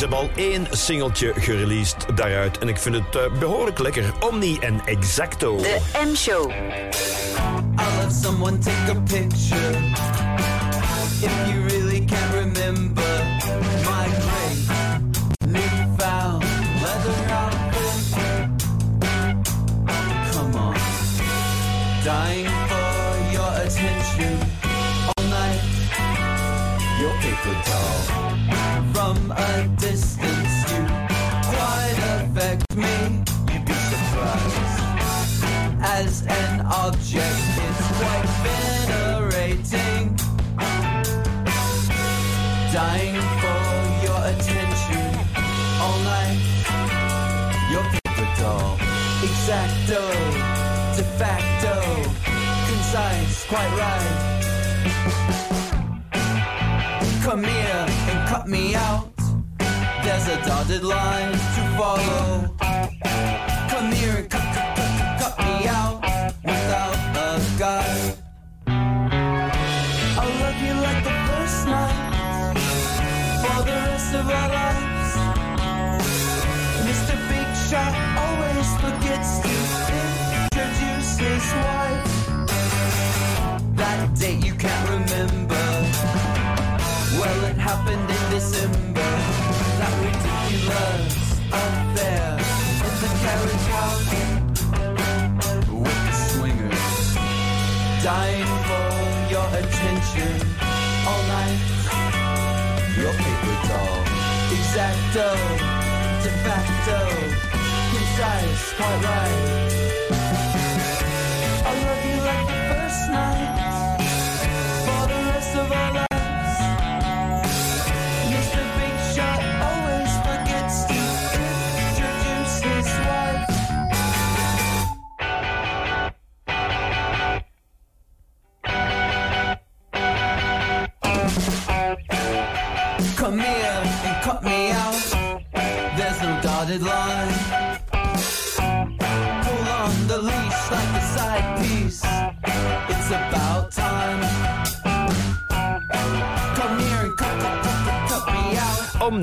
Hebben al één singeltje gereleased daaruit. En ik vind het eh, behoorlijk lekker. Omni en Exacto. De M-show. I'll let someone take a picture. Quite right. Come here and cut me out. There's a dotted line to follow. Can't remember. Well, it happened in December. That ridiculous affair in the carriage house with the swingers. Dying for your attention all night. Your paper doll, exacto, de facto, concise, quite right.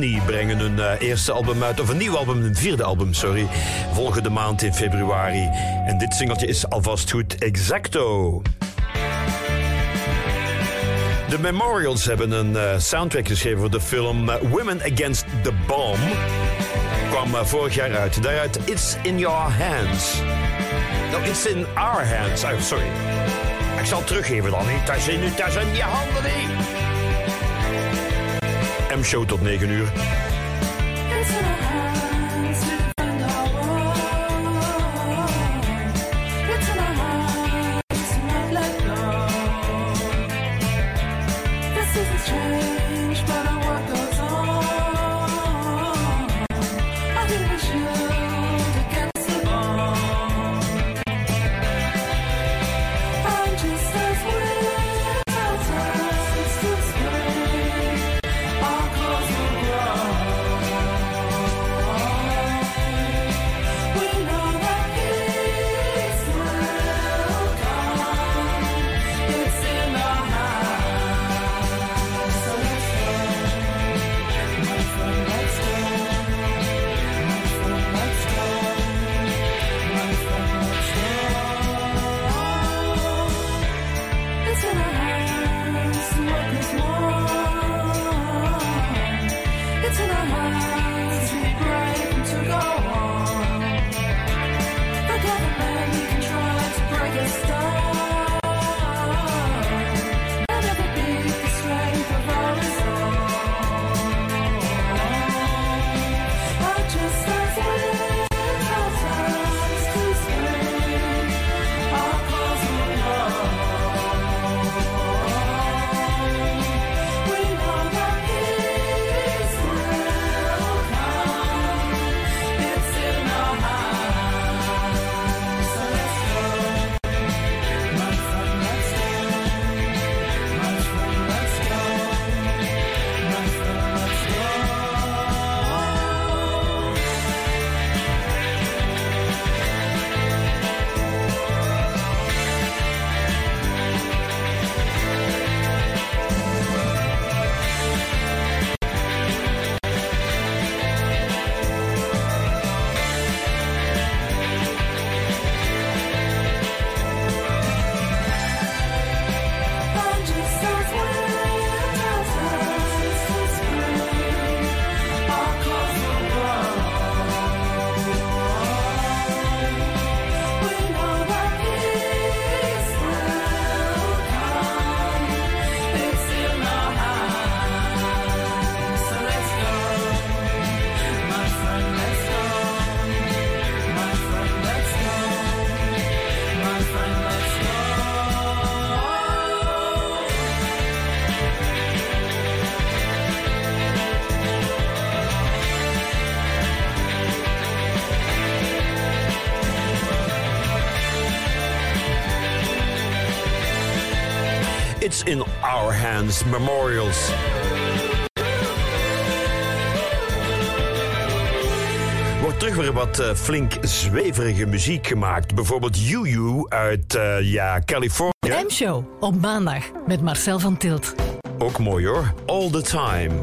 Omni brengen hun eh, eerste album uit, of een nieuw album, een vierde album, sorry. Volgende maand in februari. En dit singeltje is alvast goed exacto. De Memorials hebben een eh, soundtrack geschreven voor de film eh, Women Against the Bomb. Kwam vorig jaar uit. Daaruit It's in Your Hands. No, It's in Our Hands. Oh, sorry. Ik zal het teruggeven dan. Dat is in, dat is in je handen niet. M-show tot 9 uur. Our Hands Memorials. Wordt terug weer wat eh, flink zweverige muziek gemaakt. Bijvoorbeeld You You uit eh, ja, Californië. M-show op maandag met Marcel van Tilt. Ook mooi hoor. All the time.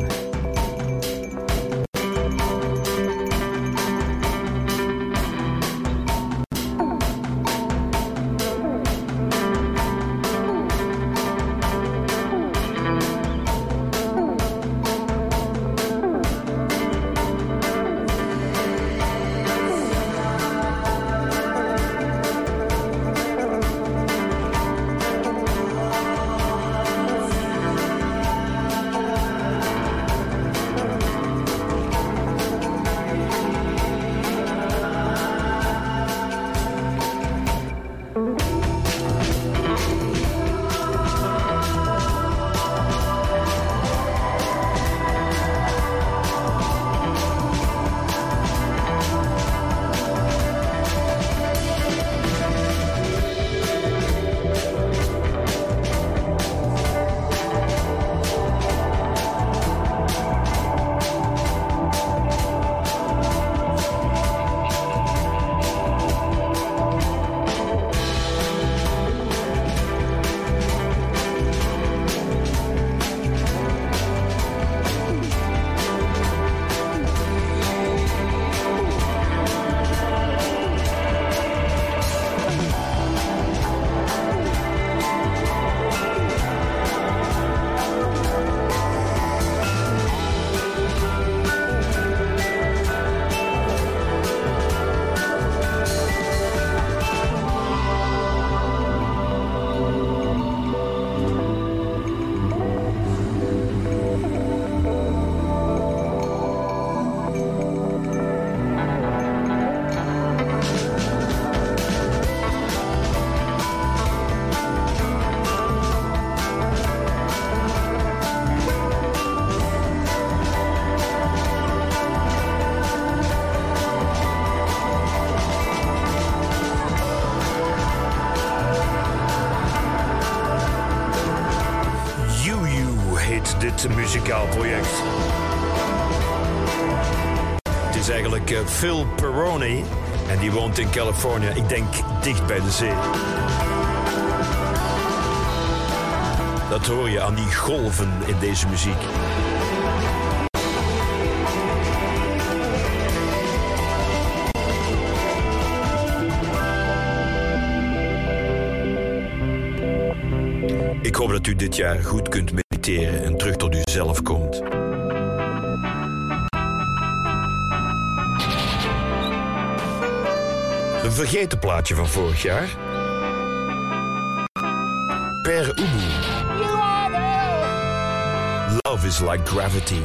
Californië, ik denk dicht bij de zee. Dat hoor je aan die golven in deze muziek. Ik hoop dat u dit jaar goed kunt mediteren en terug tot uzelf komt. Vergeten plaatje van vorig jaar. Per Ubu. Love is like gravity.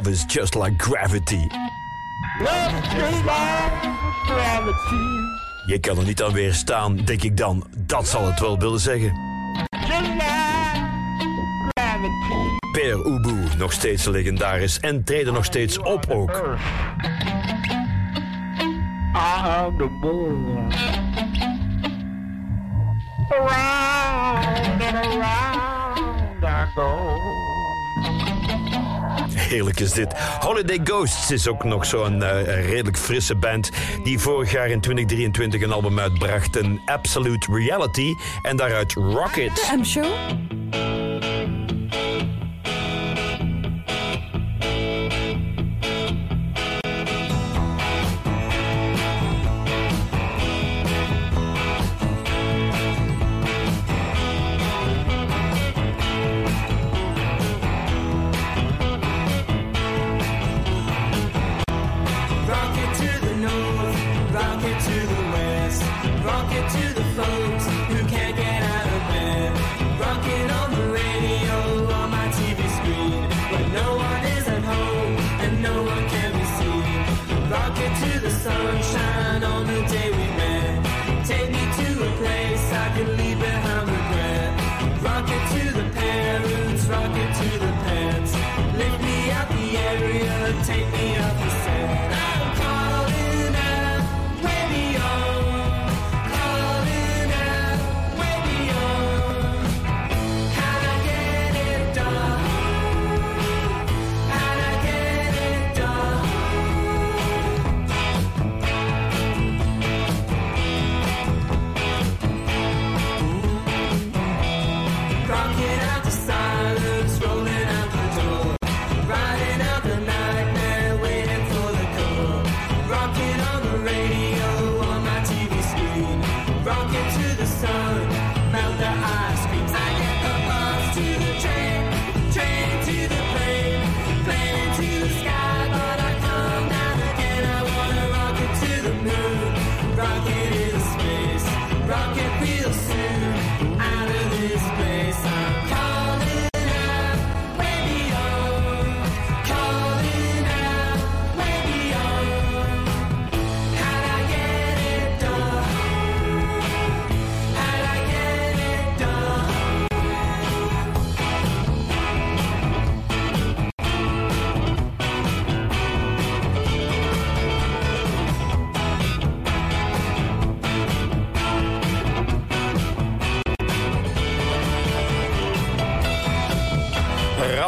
Love is just like gravity. Love is just like gravity. Je kan er niet aan weerstaan, denk ik dan. Dat zal het wel willen zeggen. Just like gravity. Per Ubu, nog steeds legendarisch en treden nog steeds op ook. The moon. Around and around I go. Heerlijk is dit. Holiday Ghosts is ook nog zo'n eh, redelijk frisse band die vorig jaar in 2023 een album uitbracht, een Absolute Reality, en daaruit Rocket. De M-show?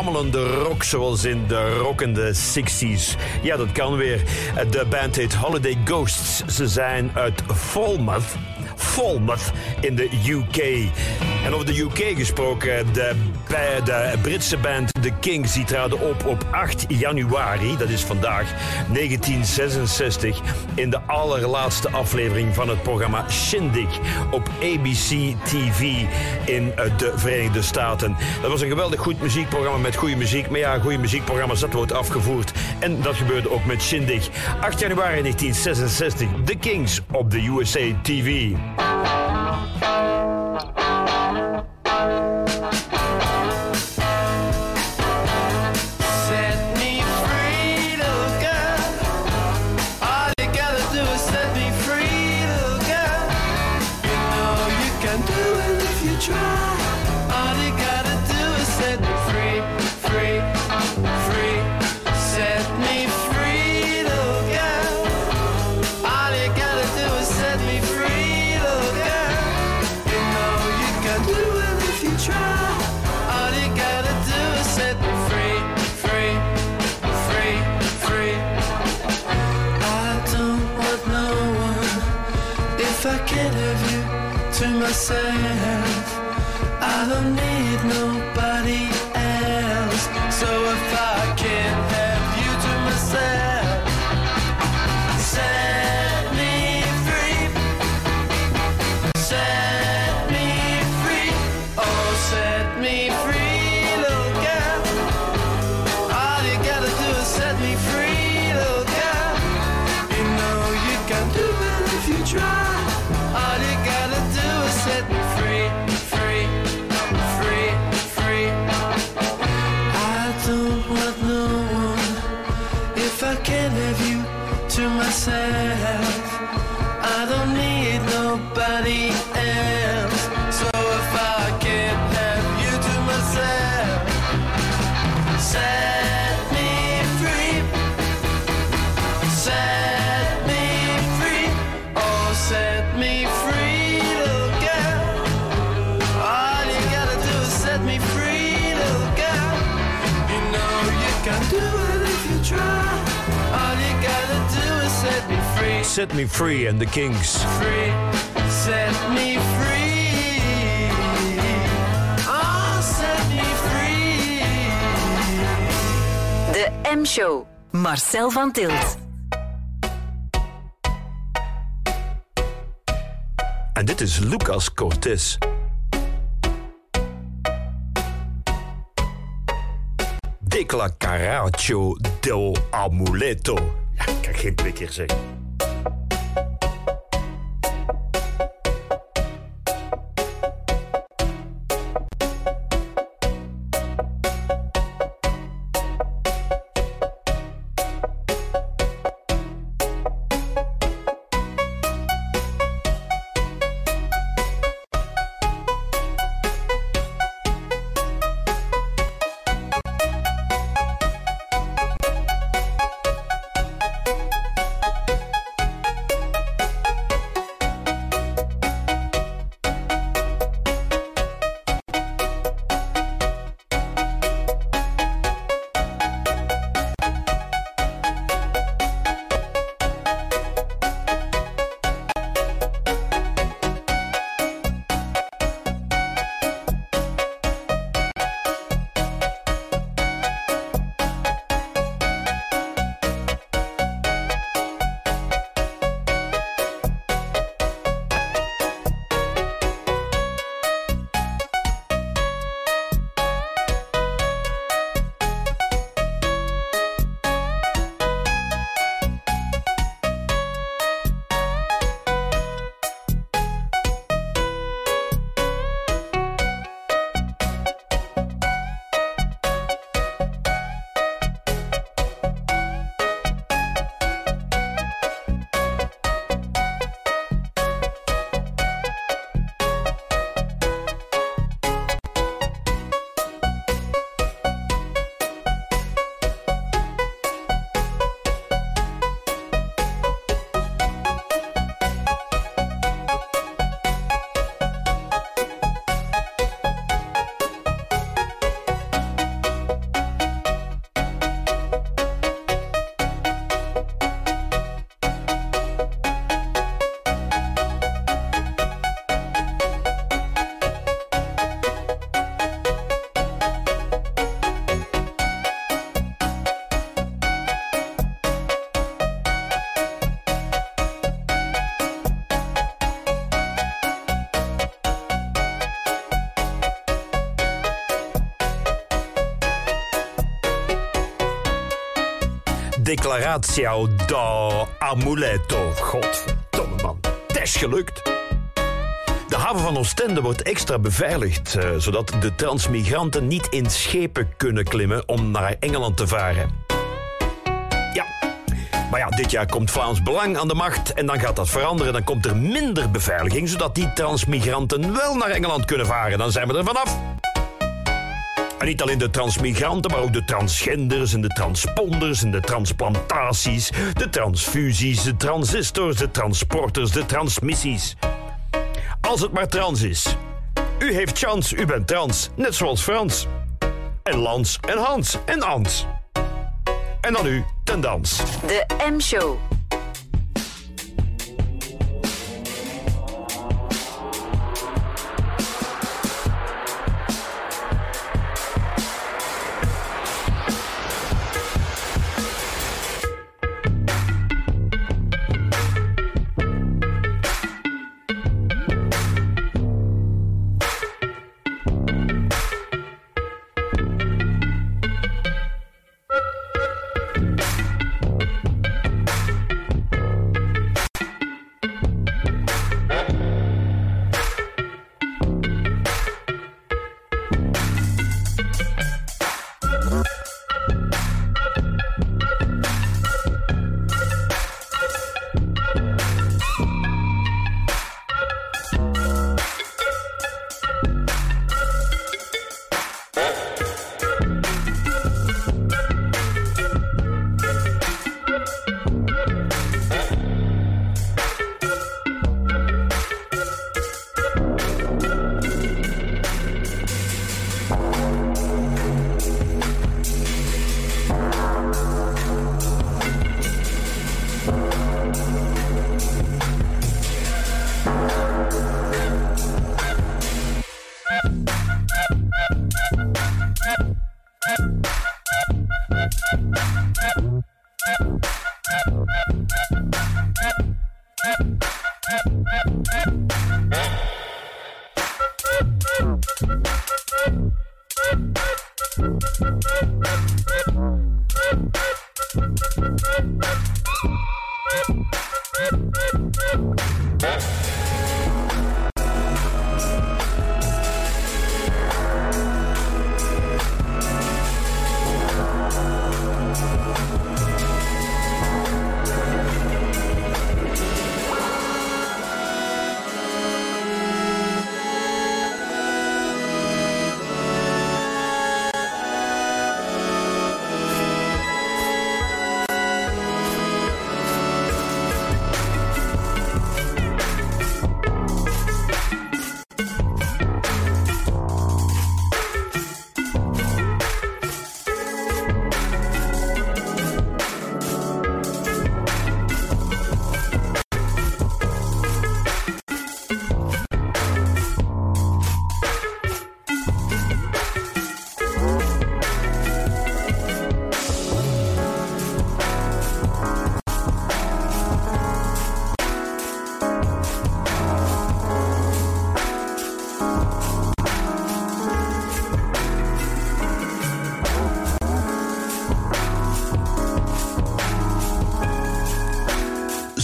Rammelende rock zoals in de rockende 60s. Ja, dat kan weer. De band heet Holiday Ghosts. Ze zijn uit Falmouth. Falmouth in de UK. En over de UK gesproken, de, bij de Britse band The Kings die traden op op 8 januari, dat is vandaag 1966, in de allerlaatste aflevering van het programma Shindig op ABC TV in eh, de Verenigde Staten. Dat was een geweldig goed muziekprogramma met goede muziek, maar ja, goede muziekprogramma's, dat wordt afgevoerd. En dat gebeurde ook met Shindig. 8 januari 1966, The Kings op de USA TV. Free and the Kings. Free. Set me free. Oh, set me free. De M-show. Marcel van Tilt. En dit is Lucas Cortés. Declaracio del Amuleto. Ja, ik kan geen twee keer zeggen. Declaratio do Amuleto. Godverdomme man, het is gelukt. De haven van Oostende wordt extra beveiligd, eh, zodat de transmigranten niet in schepen kunnen klimmen om naar Engeland te varen. Ja, Maar ja, dit jaar komt Vlaams Belang aan de macht en dan gaat dat veranderen. Dan komt er minder beveiliging, zodat die transmigranten wel naar Engeland kunnen varen. Dan zijn we er vanaf. En niet alleen de transmigranten, maar ook de transgenders en de transponders en de transplantaties, de transfusies, de transistors, de transporters, de transmissies. Als het maar trans is. U heeft chance, u bent trans, net zoals Frans. En Lans en Hans en Ans. En dan u ten dans. De M-show.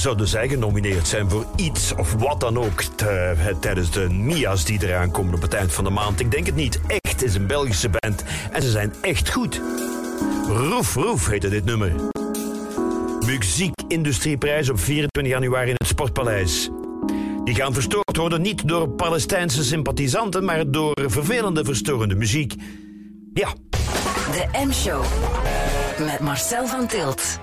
Zouden zij genomineerd zijn voor iets of wat dan ook tijdens de Mia's die eraan komen op het eind van de maand? Ik denk het niet. Echt is een Belgische band en ze zijn echt goed. Roef Roef heette dit nummer. Muziekindustrieprijs op 24 januari in het Sportpaleis. Die gaan verstoord worden niet door Palestijnse sympathisanten, maar door vervelende, verstorende muziek. Ja, De M-show. Met Marcel van Tilt.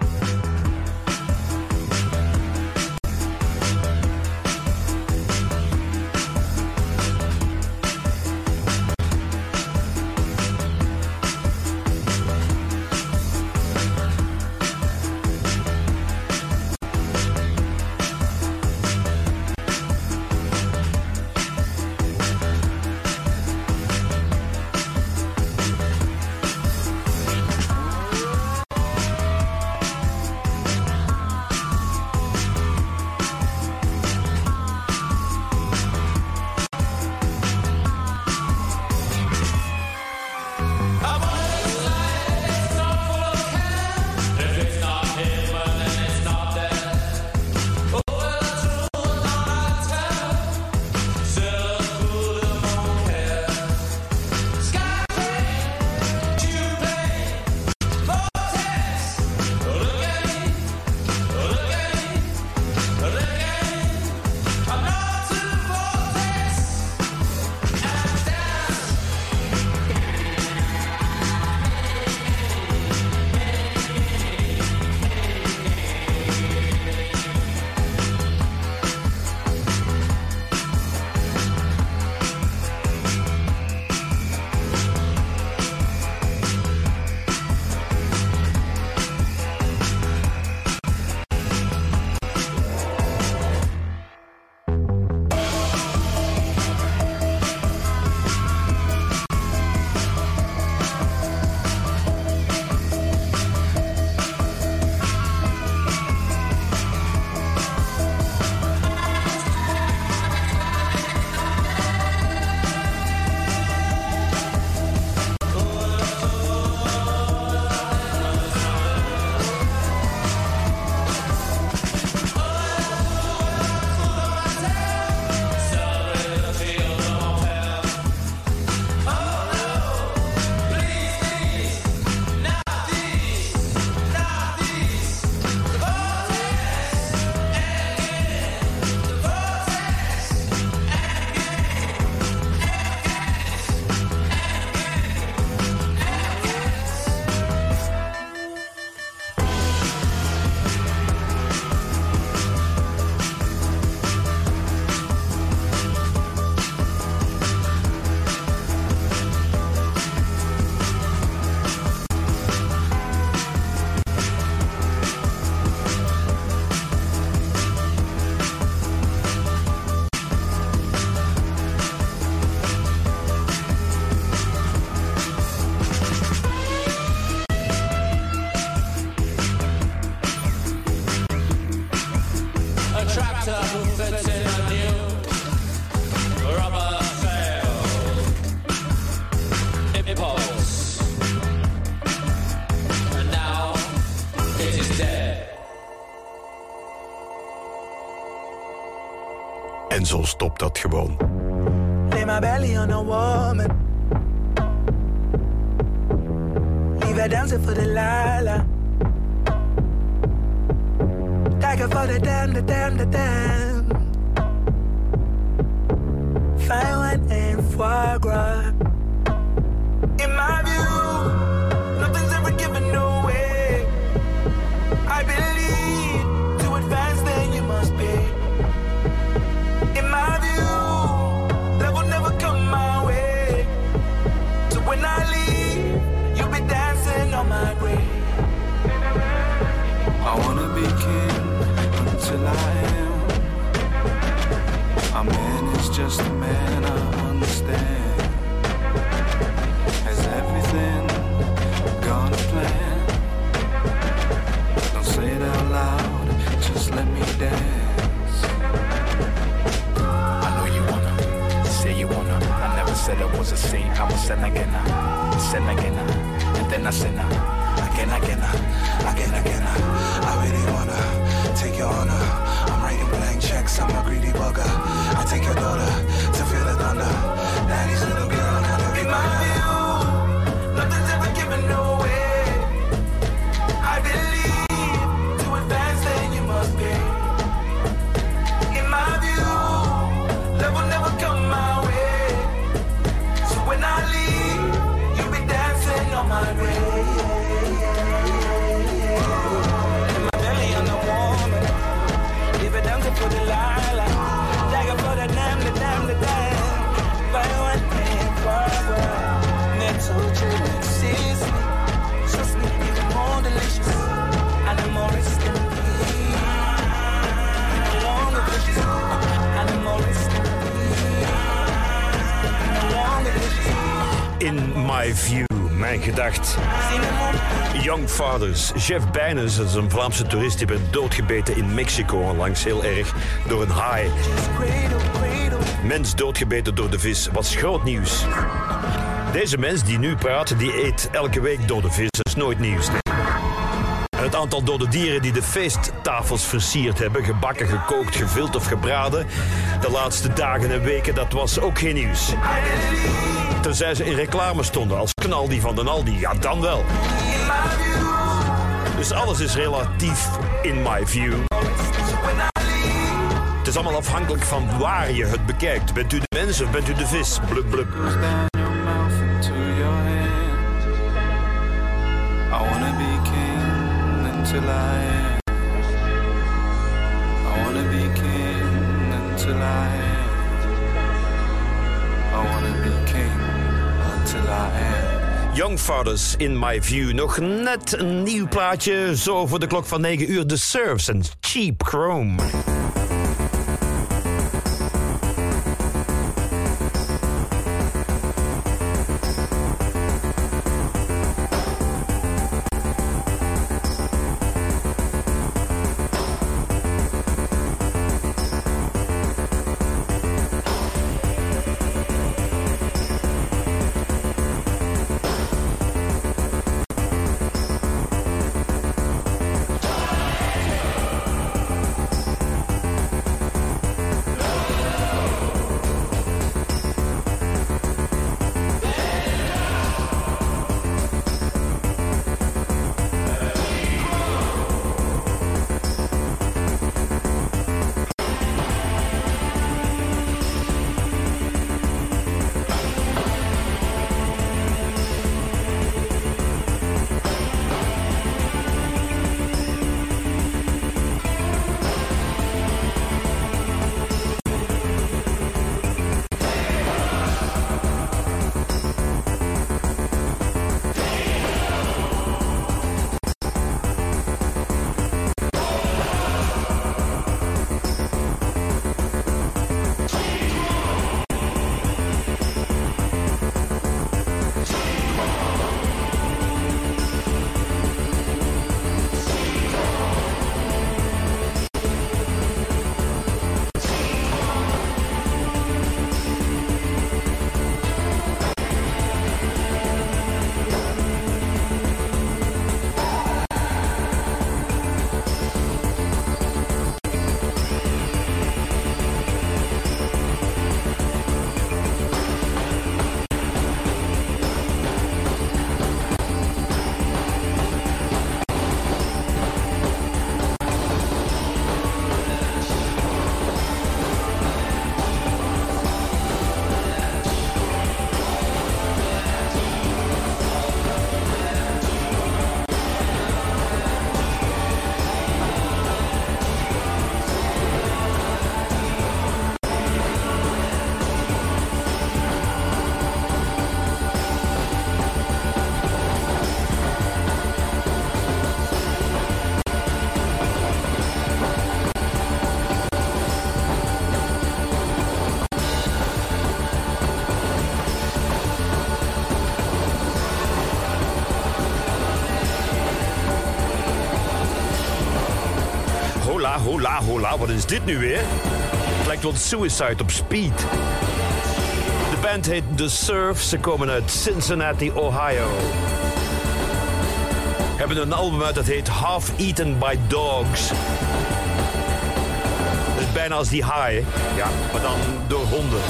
Stop dat gewoon. Lay my belly on a woman. Leave her dancing for the lala. Tiger for the damn, the damn, the damn. Fine wine and foie gras. Sin again, and then I again, again, again, again. I really wanna take your honor. I'm writing blank checks, I'm a greedy bugger. I take your daughter to feel the thunder. Daddy's little girl, every In my In my view, mijn gedacht. Young Fathers. Jeff Bijnes, dat is een Vlaamse toerist, die werd doodgebeten in Mexico onlangs heel erg door een haai. Mens doodgebeten door de vis was groot nieuws. Deze mens die nu praat, die eet elke week dode vis. Dat is nooit nieuws. Het aantal dode dieren die de feesttafels versierd hebben, gebakken, gekookt, gevild of gebraden, de laatste dagen en weken, dat was ook geen nieuws. Tenzij ze in reclame stonden als Knaldi van den Aldi, ja dan wel. Dus alles is relatief in my view. Het is allemaal afhankelijk van waar je het bekijkt. Bent u de mens of bent u de vis? Blub blub. Until I wanna be be king until I am. Young in my view. Nog net een nieuw plaatje, zo voor de klok van 9 uur. The Surfs en Cheap Chrome. Hola, hola. Wat is dit nu weer? Het lijkt wel Suicide op speed. De band heet The Surf. Ze komen uit Cincinnati, Ohio. Hebben een album uit dat heet Half Eaten by Dogs. Dat is bijna als die haaien. Ja, maar dan door honden.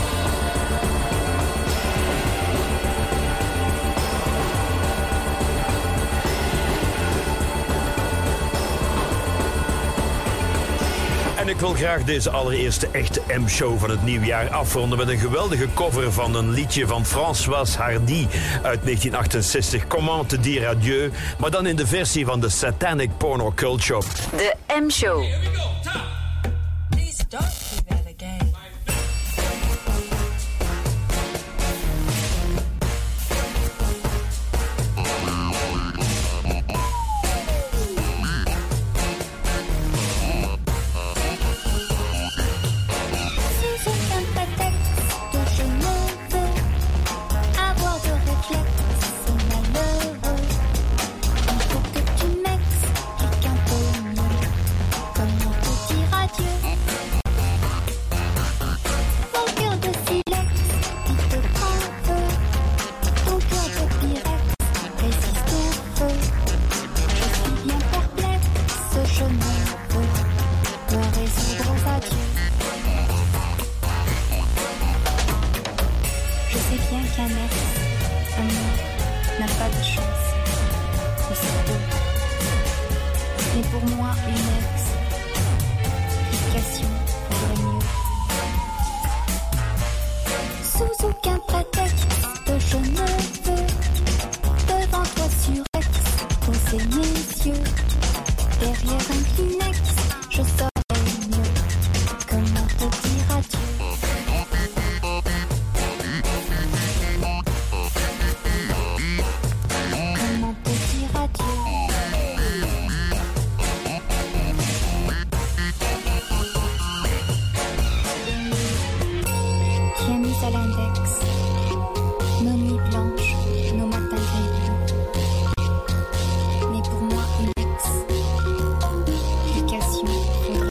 Wil graag deze allereerste echte M-show van het nieuwjaar afronden met een geweldige cover van een liedje van François Hardy uit 1968, Comment te dire adieu, maar dan in de versie van de Satanic Porno Shop. De M-show.